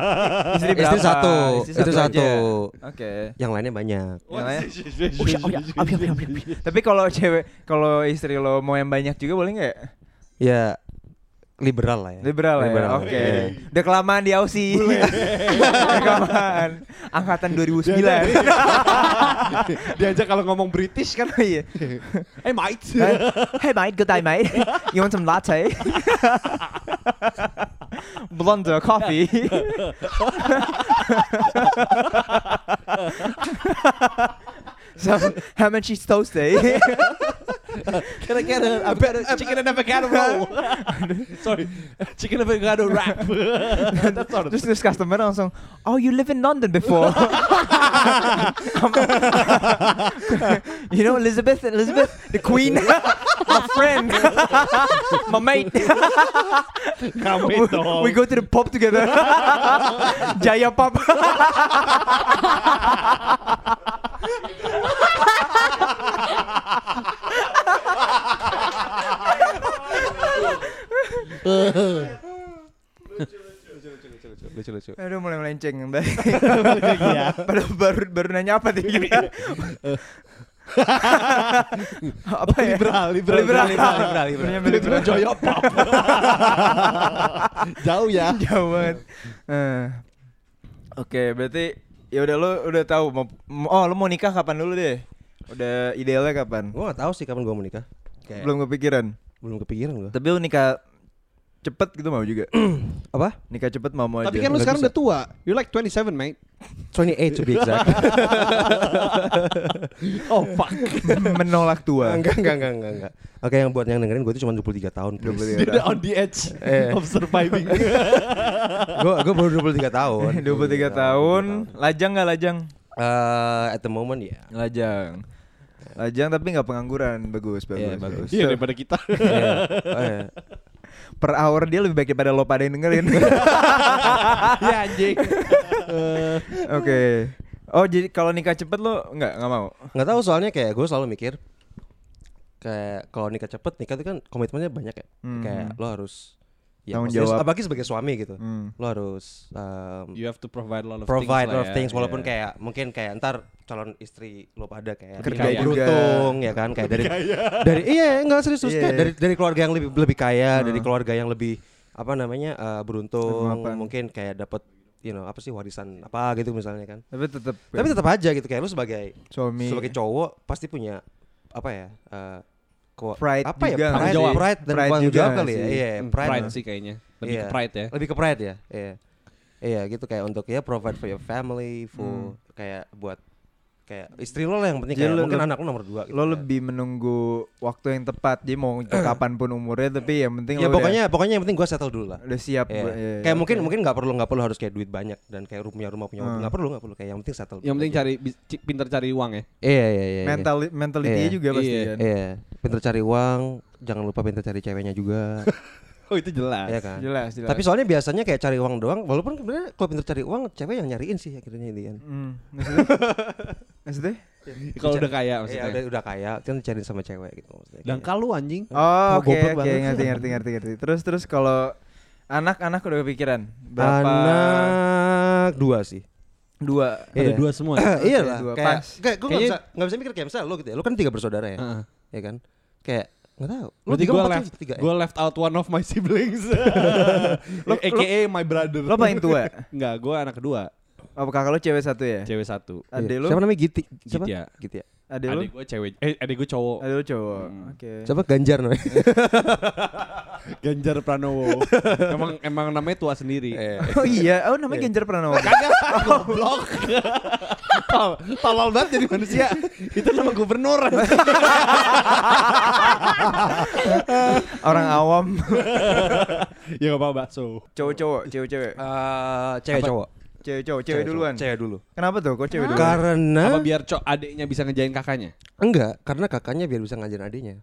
Speaker 3: Istri,
Speaker 1: Istri
Speaker 3: berapa?
Speaker 1: satu.
Speaker 3: Istri
Speaker 1: Itu
Speaker 3: aja.
Speaker 1: satu.
Speaker 3: Oke.
Speaker 1: Yang lainnya banyak.
Speaker 3: Yang lain?
Speaker 4: iya,
Speaker 3: Tapi kalau cewek, kalau istri lo mau yang banyak juga boleh nggak?
Speaker 1: Ya liberal lah ya.
Speaker 3: Liberal, ya.
Speaker 1: Liberal,
Speaker 3: Oke.
Speaker 1: iya.
Speaker 3: Udah kelamaan di Aussie. Udah kelamaan. Angkatan 2009.
Speaker 4: Diajak kalau ngomong British kan.
Speaker 3: Iya.
Speaker 4: Eh mate.
Speaker 3: hey mate, good day mate. You want some latte? Blonde coffee. some ham and cheese toasty.
Speaker 4: Can I get a, a better um, chicken and avocado roll? Sorry, chicken avocado wrap. That's not Just
Speaker 3: discuss the customer langsung, oh you live in London before? you know Elizabeth, Elizabeth, the Queen, my friend, my mate.
Speaker 4: Itu.
Speaker 3: we go to the pub together. Jaya pub.
Speaker 1: Lucu lucu.
Speaker 3: Aduh mulai melenceng Baik. Padahal baru baru nanya apa nih kita? apa ya?
Speaker 4: Liberal, liberal,
Speaker 3: liberal,
Speaker 4: liberal,
Speaker 1: liberal, liberal.
Speaker 3: Liberal.
Speaker 4: Joyo Pop. Jauh ya.
Speaker 3: Jauh banget. Eh. Oke, berarti ya udah lo udah tahu mau oh lo mau nikah kapan dulu deh? Udah idealnya kapan?
Speaker 1: Gue gak tahu sih kapan gue mau nikah. Kayak belum,
Speaker 3: Belum kepikiran.
Speaker 1: belum kepikiran gue.
Speaker 3: Tapi lo nikah cepet gitu mau juga?
Speaker 1: Apa?
Speaker 3: nikah cepet mau mau aja.
Speaker 4: Tapi kan lu
Speaker 1: Nggak
Speaker 4: sekarang
Speaker 1: bisa.
Speaker 4: udah tua. You like 27, mate.
Speaker 1: 28 to be exact.
Speaker 4: Oh, fuck.
Speaker 3: menolak tua.
Speaker 1: enggak, enggak, enggak, enggak, enggak. Oke, yang buat yang dengerin gue itu cuma 23 tahun. please.
Speaker 4: Dia on the edge
Speaker 1: Eh.
Speaker 4: of surviving.
Speaker 1: Gue gue baru 23 tahun.
Speaker 3: 23 tahun, lajang nggak lajang?
Speaker 1: Eh, at the moment ya.
Speaker 3: Lajang. Lajang tapi nggak pengangguran, bagus, bagus,
Speaker 1: Iya,
Speaker 3: bagus.
Speaker 4: Iya daripada kita.
Speaker 1: Iya. Oh, iya.
Speaker 3: Per hour dia lebih baik daripada lo pada yang dengerin.
Speaker 4: Iya anjing.
Speaker 3: Oke. Oh jadi kalau nikah cepet lo nggak nggak mau?
Speaker 1: Nggak tahu soalnya kayak gue selalu mikir kayak kalau nikah cepet nikah itu kan komitmennya banyak ya.
Speaker 3: Hmm.
Speaker 1: Kayak lo harus ya,
Speaker 3: Tanggung
Speaker 1: maksudnya
Speaker 3: jawab.
Speaker 1: Apalagi sebagai suami gitu.
Speaker 3: Hmm.
Speaker 1: Lo harus um,
Speaker 4: You have to provide a lot of
Speaker 1: provide
Speaker 4: things
Speaker 1: lot
Speaker 4: lah
Speaker 1: of
Speaker 4: ya.
Speaker 1: things walaupun
Speaker 4: Iya.
Speaker 1: kayak mungkin kayak ntar calon istri lo pada kayak
Speaker 3: Kerja
Speaker 1: lebih beruntung ya kan kayak dari dari iya enggak serius
Speaker 3: Iya,
Speaker 1: kayak
Speaker 3: iya.
Speaker 1: dari dari keluarga yang lebih lebih kaya
Speaker 3: Heeh.
Speaker 1: dari keluarga yang lebih apa namanya uh, beruntung
Speaker 3: Mapan.
Speaker 1: mungkin kayak dapat you know apa sih warisan apa gitu misalnya kan
Speaker 3: Tapi tetap.
Speaker 1: tapi tetap aja gitu kayak lu sebagai
Speaker 3: suami.
Speaker 1: sebagai cowok pasti punya apa ya uh, ko-
Speaker 3: Pride
Speaker 1: apa ya
Speaker 3: juga
Speaker 1: pride,
Speaker 4: sih?
Speaker 1: pride dan
Speaker 3: Pride
Speaker 1: tanggung
Speaker 3: juga
Speaker 1: jawab kali ya
Speaker 3: sih.
Speaker 1: iya
Speaker 4: Hmm,
Speaker 1: pride,
Speaker 4: pride sih kayaknya. Lebih
Speaker 1: Iya.
Speaker 4: ke pride ya.
Speaker 1: lebih ke pride ya iya iya gitu kayak untuk ya provide for your family
Speaker 3: Hmm.
Speaker 1: for kayak buat kayak istri lo lah yang penting
Speaker 3: Jadi
Speaker 1: kayak
Speaker 3: lo-
Speaker 1: mungkin
Speaker 3: lo-
Speaker 1: anak lo nomor dua gitu
Speaker 3: lo
Speaker 1: kan.
Speaker 3: lebih menunggu waktu yang tepat. Dia mau itu kapan pun umurnya, tapi yang penting
Speaker 1: ya
Speaker 3: lo
Speaker 1: pokoknya pokoknya yang penting gue settle dulu lah
Speaker 3: udah, udah siap.
Speaker 1: Iya.
Speaker 3: buat- iya,
Speaker 1: kayak
Speaker 3: oke.
Speaker 1: mungkin mungkin nggak perlu nggak perlu harus kayak duit banyak dan kayak punya rumah punya
Speaker 3: Hmm.
Speaker 1: nggak perlu nggak perlu kayak yang penting settle
Speaker 4: Yang penting
Speaker 1: aja.
Speaker 4: cari pintar cari uang ya.
Speaker 1: iya iya iya
Speaker 3: mental mentality
Speaker 1: Iya.
Speaker 3: juga pasti
Speaker 4: Iya.
Speaker 3: kan.
Speaker 1: iya pinter cari uang jangan lupa pinter cari ceweknya juga
Speaker 4: Oh itu jelas.
Speaker 1: Iya kan
Speaker 3: Jelas, jelas.
Speaker 1: tapi soalnya biasanya kayak cari uang doang walaupun sebenarnya kalau pinter cari uang cewek yang nyariin sih akhirnya ini kan
Speaker 3: Hmm, maksudnya? maksudnya?
Speaker 4: Kalau udah kaya
Speaker 1: Iya,
Speaker 4: maksudnya.
Speaker 1: udah, udah kaya kan dicariin sama cewek gitu maksudnya.
Speaker 4: Dan kalau anjing.
Speaker 3: Oh, oke
Speaker 1: goblok
Speaker 3: oke
Speaker 1: banget.
Speaker 3: ngerti ngerti ngerti ngerti. Terus terus kalau anak-anak udah kepikiran berapa?
Speaker 1: anak dua sih.
Speaker 3: Dua.
Speaker 4: Ada
Speaker 1: Iya.
Speaker 4: dua semua.
Speaker 1: iya
Speaker 3: Oke,
Speaker 1: lah.
Speaker 3: dua.
Speaker 1: Kayak,
Speaker 3: Pas.
Speaker 1: kayak gue nggak bisa nggak bisa mikir kayak misalnya lo gitu ya. Lo kan tiga bersaudara ya,
Speaker 4: Heeh.
Speaker 1: Ya kan? Kayak nggak tahu. Lo
Speaker 4: Berarti
Speaker 1: tiga
Speaker 4: gue left,
Speaker 1: tiga. ya?
Speaker 4: gue left out one of my siblings.
Speaker 3: Lo-
Speaker 4: AKA my brother.
Speaker 3: Lo paling tua.
Speaker 4: Enggak, gue anak kedua,
Speaker 3: Oh, kakak lo cewek satu ya?
Speaker 4: cewek satu.
Speaker 1: Iya.
Speaker 3: Adek lo?
Speaker 1: Siapa namanya Giti? Siapa?
Speaker 4: Gitu ya.
Speaker 1: Gitu ya.
Speaker 3: Adek lo?
Speaker 4: Adik gue cewek, eh adik gue cowok.
Speaker 3: Adek lo cowok.
Speaker 4: Hmm.
Speaker 3: Oke.
Speaker 1: Siapa Ganjar namanya?
Speaker 4: Ganjar Pranowo. emang emang namanya tua sendiri.
Speaker 1: Eh.
Speaker 3: Oh iya, oh namanya
Speaker 1: Iya.
Speaker 3: Ganjar Pranowo.
Speaker 4: Kagak, goblok. Tol, tolol banget jadi manusia. Itu nama gubernur.
Speaker 3: Orang awam.
Speaker 4: ya gak apa-apa, so.
Speaker 3: Cowok-cowok, cewek-cewek.
Speaker 1: Eh, cewek
Speaker 4: Apa?
Speaker 1: cowok.
Speaker 3: Cewek-cowok, cewek duluan.
Speaker 1: Cewek dulu.
Speaker 3: Kenapa tuh? Kok cewek duluan?
Speaker 1: Karena
Speaker 4: Apa biar cok adiknya bisa ngejain kakaknya?
Speaker 1: enggak, karena kakaknya biar bisa ngajarin adiknya.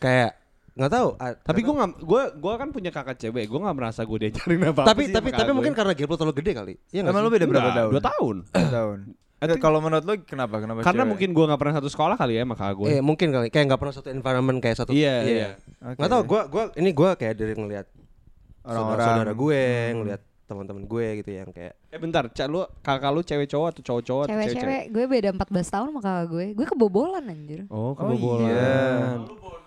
Speaker 1: Kayak nggak tahu.
Speaker 4: Tapi gue nggak, gue gue kan punya kakak cewek, gue nggak merasa gue diajarin apa.
Speaker 1: tapi tapi tapi mungkin karena gap lo terlalu gede kali. Iya nggak
Speaker 3: Emang
Speaker 1: sih?
Speaker 3: lo beda berapa tahun?
Speaker 4: Dua tahun.
Speaker 3: Dua tahun. Eh, Kalau menurut lo kenapa? Kenapa
Speaker 4: Karena
Speaker 3: cewek?
Speaker 4: mungkin gue nggak pernah satu sekolah kali ya sama kakak gue.
Speaker 1: Eh mungkin kali kayak nggak pernah satu environment kayak satu
Speaker 4: Iya, iya.
Speaker 3: Oke.
Speaker 1: nggak tahu gua gua ini gua kayak dari ngelihat
Speaker 3: Orang-orang.
Speaker 1: saudara gue
Speaker 3: Hmm.
Speaker 1: ngelihat teman-teman gue gitu yang kayak
Speaker 4: Eh bentar, cak lu kakak lu cewek cowok atau cowok cowok cewek cewek?
Speaker 5: Cewek-cewek, gue beda 14 tahun sama kakak gue. Gue kebobolan anjir.
Speaker 4: Oh,
Speaker 3: kebobolan.
Speaker 4: kebobolan.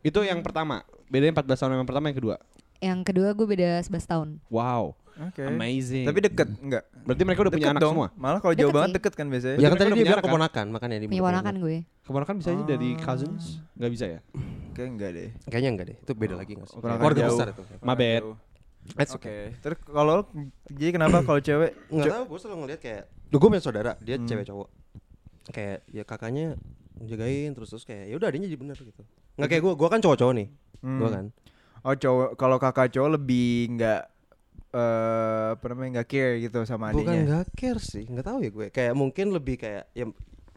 Speaker 4: Itu yang pertama. Bedanya 14 tahun yang pertama yang kedua.
Speaker 5: Yang kedua gue beda 11 tahun.
Speaker 4: Wow.
Speaker 3: Oke.
Speaker 4: Amazing.
Speaker 3: Tapi deket enggak?
Speaker 4: berarti mereka udah punya
Speaker 3: Deket
Speaker 4: anak
Speaker 3: dong.
Speaker 4: semua.
Speaker 3: Malah kalau jauh
Speaker 5: Deket
Speaker 3: banget
Speaker 5: sih.
Speaker 3: deket kan biasanya.
Speaker 1: ya kan tadi
Speaker 4: udah
Speaker 1: dia
Speaker 4: punya
Speaker 1: bilang
Speaker 4: kan?
Speaker 1: keponakan makanya dia
Speaker 5: Punya ponakan gue.
Speaker 4: Kemarin kan bisa aja dari cousins, nggak bisa ya?
Speaker 3: Kayak enggak deh.
Speaker 1: kayaknya enggak deh itu beda lagi nggak sih keluarga besar itu.
Speaker 3: Jauh.
Speaker 1: That's
Speaker 3: Oke.
Speaker 1: okay.
Speaker 3: Terus kalau jadi kenapa kalau cewek?
Speaker 1: nggak
Speaker 3: ce-
Speaker 1: tahu gue selalu ngeliat kayak Duh, gue punya saudara dia
Speaker 3: Hmm.
Speaker 1: cewek cowok kayak ya kakaknya jagain terus terus kayak ya udah adanya jadi bener gitu nggak kayak gue gue kan cowok-cowok nih
Speaker 3: Hmm.
Speaker 1: gue kan
Speaker 3: Oh cowok kalau kakak cowok lebih enggak eh apa namanya enggak care gitu sama
Speaker 1: bukan
Speaker 3: adiknya.
Speaker 1: nggak care sih nggak tahu ya gue kayak mungkin lebih kayak ya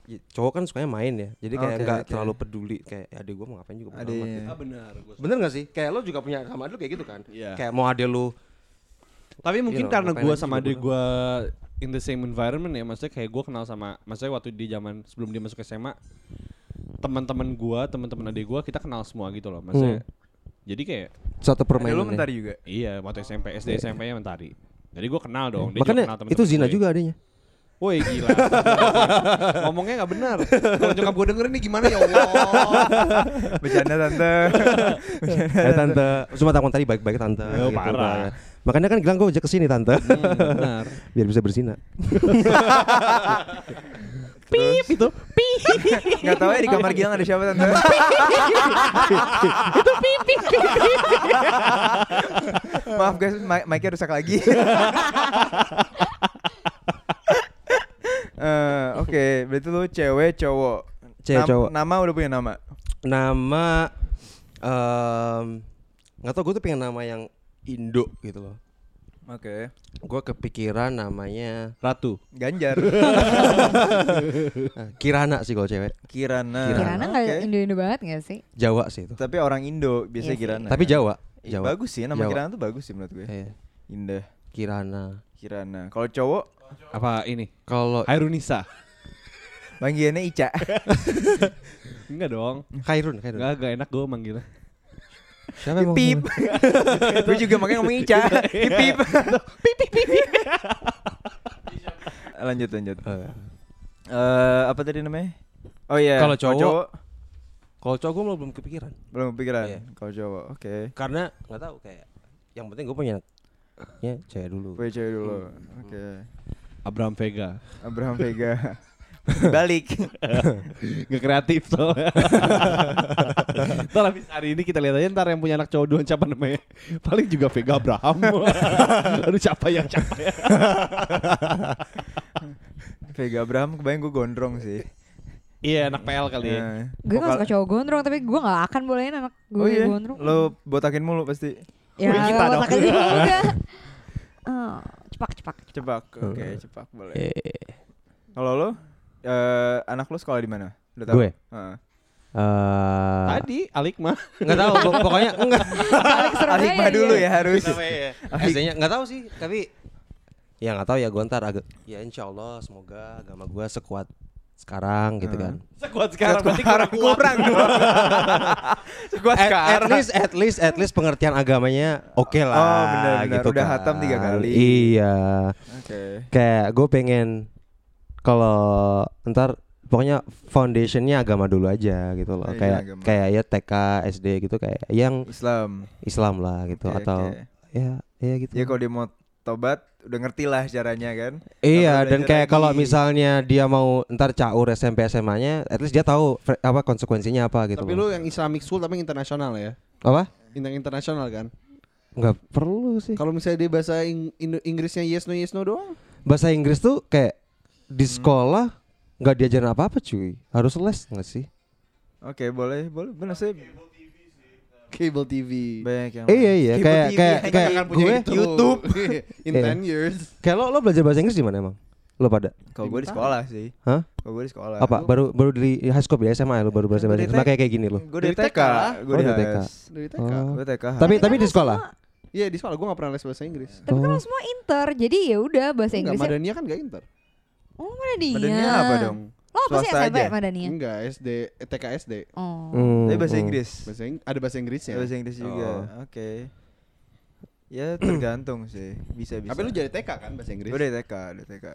Speaker 1: ya, cowok kan sukanya main ya jadi kayak nggak
Speaker 3: oke.
Speaker 1: terlalu peduli kayak adik gue mau ngapain juga
Speaker 3: Adiknya.
Speaker 1: gitu.
Speaker 4: Ah benar.
Speaker 1: bener gak sih kayak lo juga punya sama adik lo kayak gitu kan
Speaker 4: Iya.
Speaker 1: kayak mau adek lu
Speaker 4: Tapi mungkin
Speaker 1: know,
Speaker 4: karena gue sama adik gue in the same environment ya, maksudnya kayak gue kenal sama, maksudnya waktu di zaman sebelum dia masuk SMA, teman-teman gua, teman-teman adik gua kita kenal semua gitu loh. Maksudnya jadi kayak
Speaker 1: Satu
Speaker 3: Ada lu
Speaker 1: permainan. ya.
Speaker 3: mentari juga.
Speaker 4: iya waktu SMP, SD, SMP-nya mentari. Jadi gua kenal dong. Dia juga
Speaker 1: Makanya
Speaker 4: kenal
Speaker 1: itu
Speaker 4: temen-temen
Speaker 1: zina
Speaker 4: gue.
Speaker 1: juga adanya.
Speaker 4: Woi gila. Ngomongnya nggak benar. Kalau nyokap gue dengerin nih gimana ya Allah.
Speaker 3: Bercanda tante.
Speaker 1: Eh tante, cuma takut tadi baik-baik tante.
Speaker 4: Oh, parah.
Speaker 1: Makanya kan bilang gue ajak ke sini tante,
Speaker 4: Hmm, benar.
Speaker 1: biar bisa berzina.
Speaker 3: Pip itu. Pip. Gak tau ya di kamar Gilang ada siapa tante. itu pip pip Maaf guys, mic- mic-nya rusak lagi. Eh, Oke, berarti lu cewek cowok.
Speaker 1: Cewek, cowok.
Speaker 3: Nama udah punya nama.
Speaker 1: Nama, em nggak tau gue tuh pengen nama yang Indo gitu loh.
Speaker 3: Oke.
Speaker 1: Gue kepikiran namanya
Speaker 4: Ratu.
Speaker 3: Ganjar.
Speaker 1: Kirana sih kalau cewek,
Speaker 3: Kirana.
Speaker 5: Kirana nggak
Speaker 3: Oke.
Speaker 5: Indo-Indo banget gak sih?
Speaker 1: Jawa sih itu.
Speaker 3: Tapi orang Indo biasanya
Speaker 5: Iya sih.
Speaker 3: Kirana.
Speaker 1: Tapi
Speaker 3: kan?
Speaker 1: Jawa,
Speaker 3: Ih,
Speaker 1: Jawa.
Speaker 3: Bagus sih nama
Speaker 1: Jawa.
Speaker 3: Kirana tuh bagus sih menurut gue.
Speaker 1: Iya.
Speaker 3: Indah.
Speaker 1: Kirana.
Speaker 3: Kirana. Kalau cowok
Speaker 4: Apa ini?
Speaker 1: Kalau
Speaker 4: Hairunisa.
Speaker 3: panggilannya Ica.
Speaker 4: Enggak dong.
Speaker 1: Khairun, Khairun.
Speaker 4: Enggak, enggak enak gue manggilnya.
Speaker 1: Siapa emang?
Speaker 3: Pip. gue juga makanya ngomong Ica. Pip pip. Pip pip pip. lanjut lanjut.
Speaker 1: Eh,
Speaker 3: Eh apa tadi namanya? Oh iya.
Speaker 1: Kalau cowok, Kalau cowok gue belum kepikiran.
Speaker 3: belum kepikiran.
Speaker 1: Iya.
Speaker 3: Kalau cowok, oke.
Speaker 1: Karena nggak tahu kayak yang penting gue punya ya cewek dulu.
Speaker 3: Gue cewek dulu. Oke.
Speaker 4: Abraham Vega.
Speaker 3: Abraham Vega. Balik.
Speaker 4: Gak kreatif soalnya. Ntar habis hari ini kita lihat aja ntar yang punya anak cowok duluan siapa namanya. Paling juga Vega Abraham. Aduh siapa yang siapa ya.
Speaker 3: Vega Abraham kebayang gue gondrong sih.
Speaker 4: Iya anak PL kali ya.
Speaker 3: Nah,
Speaker 5: Gue gak suka cowok gondrong tapi gue gak akan bolehin anak gue
Speaker 3: Oh iya,
Speaker 5: gondrong.
Speaker 3: lo botakin mulu pasti.
Speaker 5: ya
Speaker 4: kita
Speaker 5: gak
Speaker 4: dong.
Speaker 5: botak aja juga. Eh, cepak cepak.
Speaker 3: Cepak, oke, cepak boleh.
Speaker 1: Eh,
Speaker 3: Kalau lo, eh anak lo sekolah di mana?
Speaker 1: Gue?
Speaker 3: Heeh.
Speaker 1: Eh,
Speaker 4: Tadi Alik mah.
Speaker 1: nggak tahu pok- pokoknya enggak.
Speaker 3: Alikma
Speaker 5: dia.
Speaker 3: dulu ya harus.
Speaker 1: SD-nya nggak tahu sih, tapi ya nggak tahu ya gue ntar agak ya insya Allah semoga agama gue sekuat sekarang gitu kan.
Speaker 4: Sekuat sekarang berarti
Speaker 3: Sekarang kurang dong. Sekuat
Speaker 1: At, at
Speaker 3: sekarang.
Speaker 1: least at least at least pengertian agamanya oke lah
Speaker 3: Oh, benar, benar.
Speaker 1: gitu
Speaker 3: Udah
Speaker 1: kan.
Speaker 3: hatam tiga kali.
Speaker 1: Iya.
Speaker 3: Oke.
Speaker 1: Kayak gue pengen kalau ntar pokoknya foundationnya agama dulu aja gitu loh.
Speaker 3: Iya,
Speaker 1: kayak
Speaker 3: agama.
Speaker 1: kayak ya TK, SD gitu kayak yang
Speaker 3: Islam.
Speaker 1: Islam lah gitu
Speaker 3: Oke,
Speaker 1: atau
Speaker 3: oke.
Speaker 1: ya ya gitu.
Speaker 3: Ya kalau dia mau tobat udah ngerti lah caranya kan.
Speaker 1: Iya dan kayak kalau misalnya dia mau ntar caur SMP SMA-nya, at least dia tahu apa konsekuensinya apa gitu.
Speaker 4: Tapi
Speaker 1: loh.
Speaker 4: lu yang Islamic school tapi internasional ya.
Speaker 1: apa?
Speaker 4: Yang internasional kan.
Speaker 1: Nggak perlu sih.
Speaker 4: Kalau misalnya dia bahasa Ing- Inggrisnya yes no yes no doang.
Speaker 1: Bahasa Inggris tuh kayak di
Speaker 3: Hmm.
Speaker 1: Nggak diajarin apa-apa cuy. Harus les nggak sih?
Speaker 3: Oke, boleh, boleh. Benar sih.
Speaker 4: Cable TV.
Speaker 3: Banyak yang
Speaker 1: Iya, iya,
Speaker 3: Cable
Speaker 1: kayak-
Speaker 3: TV,
Speaker 1: kayak- kayak
Speaker 3: akan
Speaker 1: gue-
Speaker 3: YouTube.
Speaker 4: In
Speaker 1: Iya.
Speaker 4: 10 years.
Speaker 1: Kayak lo lo belajar bahasa Inggris di mana emang? Lo pada?
Speaker 3: Kalau gue di sekolah sih.
Speaker 1: Hah?
Speaker 3: Kalau gue di sekolah.
Speaker 1: Apa? Baru baru di high school ya SMA ya lo baru belajar bahasa
Speaker 3: Dari
Speaker 1: Inggris. Makanya kayak gini lo.
Speaker 3: Gue di
Speaker 4: Dari TK.
Speaker 3: Gue
Speaker 1: Oh,
Speaker 3: di
Speaker 1: dari TK.
Speaker 4: Dari TK.
Speaker 1: Oh.
Speaker 3: Gue TK.
Speaker 1: Tapi tapi di sekolah.
Speaker 4: Iya di sekolah gue gak pernah les bahasa Inggris.
Speaker 5: Tapi kan
Speaker 1: Oh.
Speaker 5: lo semua inter, jadi ya udah bahasa
Speaker 4: Enggak,
Speaker 5: Inggrisnya.
Speaker 4: Madania kan gak inter.
Speaker 5: Oh mana dia?
Speaker 3: Badannya apa dong?
Speaker 5: Lo apa sih SMP
Speaker 3: aja?
Speaker 5: Madania?
Speaker 4: Enggak, SD, eh, TK SD.
Speaker 5: Oh.
Speaker 1: Hmm,
Speaker 3: Tapi bahasa. Inggris.
Speaker 4: Bahasa Ing- ada bahasa Inggrisnya.
Speaker 3: Bahasa Inggris juga.
Speaker 4: Oh.
Speaker 3: Oke. Ya tergantung sih. Bisa bisa.
Speaker 4: Tapi lu jadi TK kan bahasa Inggris?
Speaker 3: Dari TK, dari TK.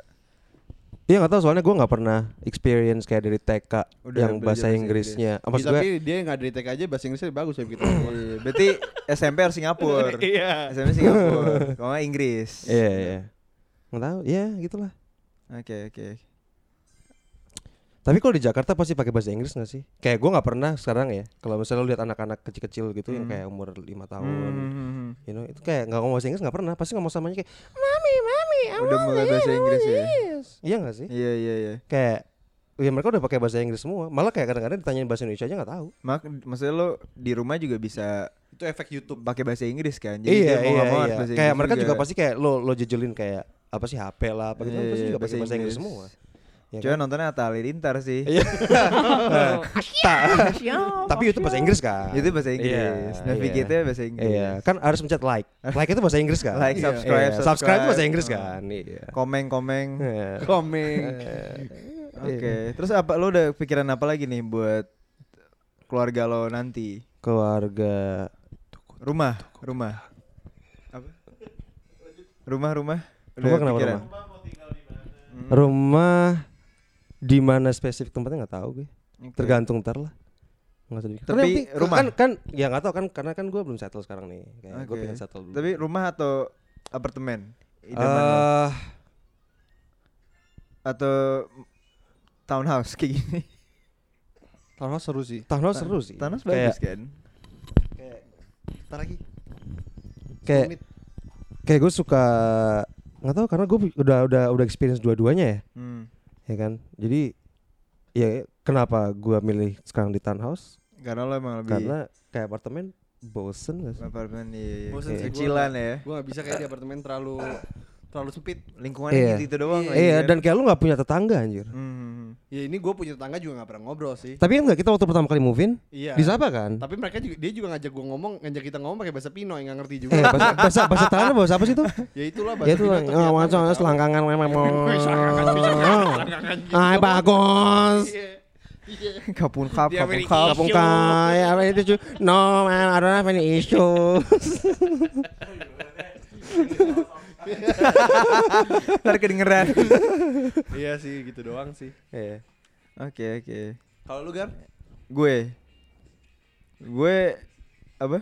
Speaker 1: Iya nggak tahu soalnya gue nggak pernah experience kayak dari TK
Speaker 3: Udah
Speaker 1: yang bahasa
Speaker 3: bahasa
Speaker 1: Inggrisnya.
Speaker 4: Iya,
Speaker 1: Apa maksud
Speaker 4: tapi
Speaker 1: gue?
Speaker 4: dia nggak dari TK aja bahasa Inggrisnya bagus ya kita.
Speaker 3: Iya, berarti SMP harus Singapura.
Speaker 4: Iya.
Speaker 3: SMP Singapura. Kalau Inggris.
Speaker 1: Iya iya. Nggak tahu. Ya gitulah.
Speaker 3: Oke oke.
Speaker 1: Tapi kalau di Jakarta pasti pakai bahasa Inggris nggak sih? Kayak gue nggak pernah sekarang ya. Kalau misalnya lu lihat anak-anak kecil-kecil gitu yang
Speaker 3: Hmm.
Speaker 1: kayak umur lima tahun,
Speaker 3: Hmm.
Speaker 1: you know, itu kayak nggak ngomong bahasa Inggris nggak pernah. Pasti ngomong samanya kayak mami mami.
Speaker 3: Udah mulai bahasa Inggris ya?
Speaker 1: this." Iya nggak sih?
Speaker 3: Iya iya iya.
Speaker 1: Kayak ya mereka udah pakai bahasa Inggris semua. Malah kayak kadang-kadang ditanyain bahasa Indonesia aja nggak tahu.
Speaker 3: Mak maksudnya lo di rumah juga bisa
Speaker 4: Itu efek YouTube.
Speaker 3: pakai bahasa Inggris kan?
Speaker 1: iya
Speaker 3: dia mau
Speaker 1: iya iya.
Speaker 3: bahasa
Speaker 1: Kayak
Speaker 3: Inggris
Speaker 1: mereka juga. pasti kayak lo lo jejelin kayak apa sih HP lah apa gitu.
Speaker 3: Iya,
Speaker 1: pasti
Speaker 3: iya,
Speaker 1: juga pakai bahasa Inggris semua. Ya
Speaker 3: Cuma
Speaker 1: kan?
Speaker 3: nontonnya Atta Halilintar sih.
Speaker 1: Iya. Tapi itu bahasa Inggris kan?
Speaker 3: Itu bahasa Inggris.
Speaker 1: Iya,
Speaker 3: Navigate-nya
Speaker 1: iya.
Speaker 3: bahasa Inggris.
Speaker 1: Iya, kan harus mencet like. Like itu bahasa Inggris kan?
Speaker 3: Like, subscribe,
Speaker 1: Iya,
Speaker 3: subscribe.
Speaker 1: subscribe itu bahasa Inggris kan? Iya.
Speaker 3: Komeng komeng.
Speaker 4: Komeng.
Speaker 3: Oke. Terus apa lo udah pikiran apa lagi nih buat keluarga lo nanti?
Speaker 1: Keluarga
Speaker 3: Rumah, rumah. Apa? Rumah, rumah.
Speaker 1: Rumah kenapa rumah? Rumah di mana spesifik tempatnya nggak tahu gue. Tergantung ntar lah. Nggak tahu juga.
Speaker 3: Tapi
Speaker 1: penting-
Speaker 3: rumah?
Speaker 1: kan kan ya nggak tahu kan karena kan gue belum settle sekarang nih. Kayak gue pengen settle dulu.
Speaker 3: Tapi rumah atau apartemen?
Speaker 1: Eh
Speaker 3: atau townhouse kayak gini?
Speaker 4: Townhouse seru sih.
Speaker 1: townhouse seru sih.
Speaker 3: Townhouse
Speaker 1: Kayak-
Speaker 3: bagus kan?
Speaker 4: Ntar lagi.
Speaker 1: Kayak kayak gue suka nggak tahu karena gue udah udah udah experience dua-duanya ya,
Speaker 3: Hmm.
Speaker 1: ya kan. Jadi ya kenapa gue milih sekarang di townhouse?
Speaker 3: Karena lo emang lebih
Speaker 1: Karena kayak apartemen bosen gak sih?
Speaker 3: apartemen iya, iya.
Speaker 4: Bosen sih, gua
Speaker 3: kecilan ya.
Speaker 4: Gue gak bisa kayak di apartemen terlalu terlalu sempit.
Speaker 3: Lingkungannya
Speaker 1: Iya.
Speaker 3: gitu-gitu doang. lagi
Speaker 1: Iya
Speaker 3: kan?
Speaker 1: dan kayak lu nggak punya tetangga anjir.
Speaker 3: Hmm.
Speaker 4: Ya ini gue punya tetangga juga gak pernah ngobrol sih.
Speaker 1: Tapi kan nggak kita waktu pertama kali move in
Speaker 4: Iya.
Speaker 1: di Sapa kan?
Speaker 4: Tapi mereka juga dia juga ngajak gue ngomong, ngajak kita ngomong pakai bahasa Pino yang gak ngerti juga.
Speaker 1: Eh bahasa bahasa bahasa Thailand apa bahasa apa sih itu?
Speaker 4: ya itulah bahasa
Speaker 1: Ya itu
Speaker 4: Pino
Speaker 1: lah,
Speaker 4: atau
Speaker 1: oh,
Speaker 4: nggak tahu.
Speaker 1: selangkangan memang
Speaker 4: selangkangan gitu.
Speaker 1: Ay bagus.
Speaker 4: Iya. Iya.
Speaker 3: Kapun kap, kapun kap.
Speaker 1: Kapung kai apa itu cu? No man, I don't have any issue.
Speaker 3: Ntar kedengeran.
Speaker 4: Iya sih gitu doang sih.
Speaker 1: Iya.
Speaker 3: Oke oke.
Speaker 4: Kalau lu Gar?
Speaker 3: Gue gue apa?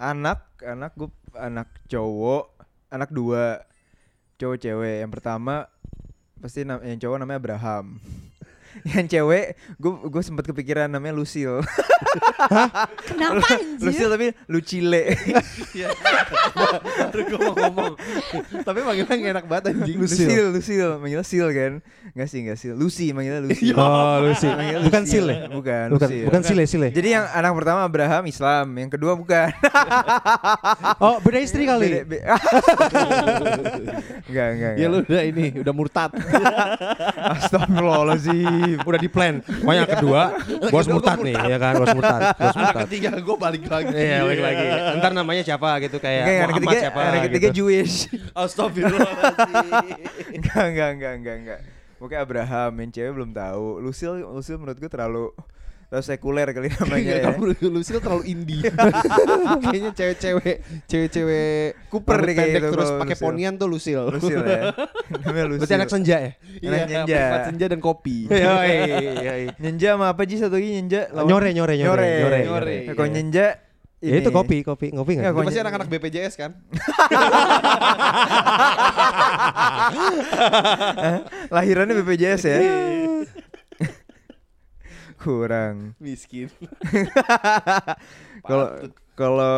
Speaker 3: Anak, anak gue anak cowok, anak dua cowok cewek. Yang pertama pasti yang cowok namanya Abraham. yang cewek gue gue sempat kepikiran namanya Lucille.
Speaker 5: Kenapa anjir?
Speaker 3: Lucille tapi Lucile.
Speaker 4: Baru gue mau ngomong. Tapi manggilnya gak enak banget anjing.
Speaker 3: Lucille, Lucille, manggilnya Sil kan? Enggak sih, enggak Sil. Lucy manggilnya Lucy.
Speaker 1: Oh, Lucy.
Speaker 3: Manggilnya
Speaker 1: Bukan. Sil ya?
Speaker 3: Bukan,
Speaker 1: Bukan
Speaker 3: Lucille.
Speaker 1: bukan Sile Sile.
Speaker 3: Jadi yang anak pertama Abraham Islam, yang kedua bukan.
Speaker 1: Oh, beda istri
Speaker 3: Beda-
Speaker 1: kali.
Speaker 3: be- Enggak, enggak,
Speaker 4: Ya lu udah ini, udah murtad.
Speaker 3: Astagfirullahaladzim.
Speaker 1: Udah di plan. Pokoknya yang kedua, bos murtad nih, ya kan? Bos murtad. Bos murtad.
Speaker 4: ketiga gue balik lagi.
Speaker 1: Iya, balik lagi. Ntar namanya siapa gitu kayak
Speaker 3: yang
Speaker 1: Muhammad
Speaker 3: ketiga,
Speaker 1: siapa
Speaker 3: yang ketiga
Speaker 1: gitu.
Speaker 3: Jewish.
Speaker 4: Astagfirullahaladzim.
Speaker 3: enggak, enggak, enggak, enggak, enggak. Pokoknya Abraham, yang cewek belum tahu. Lucille, Lucille menurut gue terlalu terlalu sekuler kali namanya ya.
Speaker 4: Kamu Lucille terlalu indie. Kayaknya cewek-cewek, cewek-cewek
Speaker 3: Cooper deh kayak
Speaker 4: pendek
Speaker 3: gitu
Speaker 4: terus
Speaker 3: kalau
Speaker 4: pakai ponian tuh Lucille.
Speaker 3: Lucille ya. Namanya Lucille.
Speaker 1: Berarti anak senja ya?
Speaker 4: Iya,
Speaker 3: Anak senja.
Speaker 4: penikmat senja dan kopi.
Speaker 1: Yoi, yoi.
Speaker 3: Nyenja sama apa sih satu lagi nyenja? Lawan-
Speaker 1: Nyore, nyore, nyore,
Speaker 3: Nyore.
Speaker 1: nyore,
Speaker 4: nyore.
Speaker 3: Nah, Kalau nyenja
Speaker 1: Ya itu kopi, kopi, ngopi
Speaker 3: Enggak,
Speaker 4: Itu pasti anak-anak BPJS kan?
Speaker 3: Lahirannya BPJS ya. Kurang.
Speaker 4: Miskin.
Speaker 3: Kalau kalau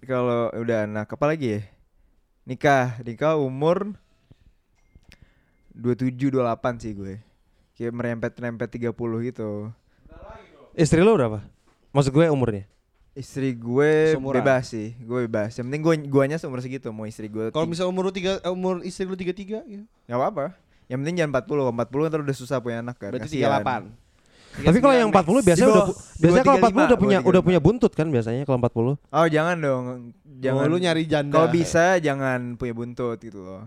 Speaker 3: kalau udah anak apa lagi ya? Nikah, nikah umur 27 28 sih gue. Kayak merempet-rempet 30 gitu.
Speaker 1: Istri lo berapa? Maksud gue umurnya?
Speaker 3: Istri gue
Speaker 4: Seumuran.
Speaker 3: bebas sih, gue bebas. Yang penting gue guanya seumur segitu, mau istri gue.
Speaker 4: Kalau misal umur lu tiga, eh, umur istri lu tiga tiga, gitu.
Speaker 3: nggak apa-apa. Yang penting jangan 40, kalau 40 ntar udah susah punya anak kan.
Speaker 4: berarti tiga delapan.
Speaker 1: Tapi kalau yang 40 biasanya
Speaker 3: Di
Speaker 1: udah biasanya kalau 40 udah
Speaker 3: 35,
Speaker 1: punya udah
Speaker 3: 35.
Speaker 1: punya buntut kan biasanya kalau 40.
Speaker 3: Oh, jangan dong. Jangan
Speaker 4: Oh, lu nyari janda.
Speaker 3: Kalau bisa jangan punya buntut gitu loh.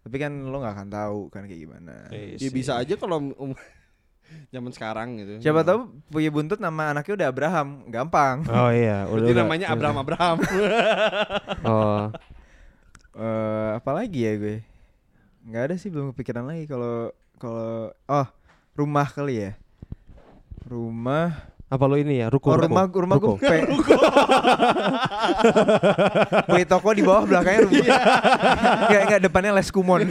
Speaker 3: Tapi kan lo nggak akan tahu kan kayak gimana.
Speaker 4: Ya bisa aja kalau um, zaman sekarang gitu.
Speaker 3: Siapa tahu punya buntut nama anaknya udah Abraham, gampang.
Speaker 1: Oh iya, udah. Udah.
Speaker 4: namanya Abraham Abraham.
Speaker 1: Oh.
Speaker 3: Eh, apa lagi ya gue? Nggak ada sih belum kepikiran lagi kalau kalau oh rumah kali ya. Rumah
Speaker 1: Apa lo ini ya? Ruko.
Speaker 3: Oh
Speaker 1: ruko,
Speaker 3: rumah rumah
Speaker 1: ruko.
Speaker 3: gue pe- Punya toko di bawah belakangnya rumah. Enggak enggak depannya les kumon.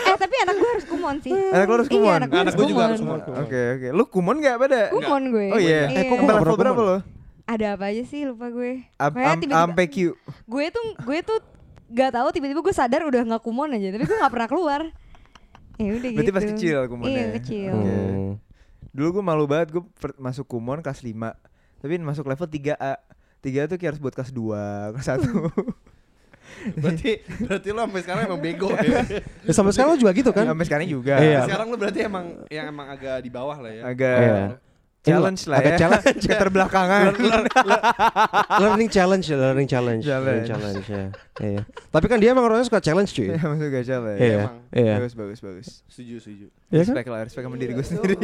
Speaker 5: Eh tapi anak gue harus kumon sih.
Speaker 3: Anak harus
Speaker 5: Iya,
Speaker 3: kumon?
Speaker 5: anak gue
Speaker 4: Anak
Speaker 5: harus
Speaker 4: gue juga
Speaker 5: kumon.
Speaker 4: harus kumon.
Speaker 3: Oke oke. Lu kumon enggak pada?
Speaker 5: Kumon gue.
Speaker 3: Oh iya.
Speaker 1: Eh, kok
Speaker 3: Sampai
Speaker 1: nggak
Speaker 3: level berapa
Speaker 1: kumon?
Speaker 3: lo?
Speaker 5: Ada apa aja sih lupa gue.
Speaker 3: Ampe Q.
Speaker 5: gue tuh gue tuh gak tahu tiba-tiba gue sadar udah nggak kumon aja tapi gue nggak pernah keluar ya udah
Speaker 3: Berarti
Speaker 5: gitu
Speaker 3: pas kecil kumonnya.
Speaker 5: iya kecil
Speaker 3: Oke.
Speaker 1: Hmm.
Speaker 3: Dulu gue malu banget gue masuk kumon kelas 5 Tapi masuk level 3A 3A tuh kayak harus buat kelas 2, kelas 1
Speaker 4: berarti berarti lu sampai sekarang emang bego ya.
Speaker 1: Ya, sampai sekarang lo juga gitu kan?
Speaker 3: Sampai sekarang juga
Speaker 1: Iya.
Speaker 4: Sekarang lu berarti emang yang emang agak di bawah lah ya.
Speaker 3: Agak
Speaker 1: Iya.
Speaker 3: Challenge lah
Speaker 1: agak
Speaker 3: ya.
Speaker 1: challenge.
Speaker 3: Keterbelakangan.
Speaker 1: learning challenge, ya, learning challenge, learning
Speaker 3: Challenge.
Speaker 1: challenge ya. Iya. Tapi kan dia emang orangnya suka challenge cuy.
Speaker 3: Iya, maksud gak challenge.
Speaker 1: Iya,
Speaker 6: emang.
Speaker 1: iya.
Speaker 3: Bagus, bagus, bagus.
Speaker 6: Setuju, setuju.
Speaker 1: Iya kan?
Speaker 3: Respect lah, respect sama diri gue sendiri.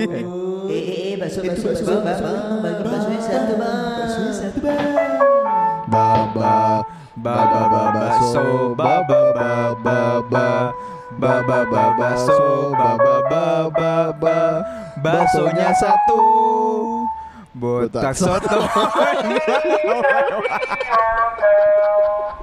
Speaker 3: Baba, baba, baba, so, baba, baba, baba, baba, baba, so, baba, baba, baba, baksonya satu, botak soto.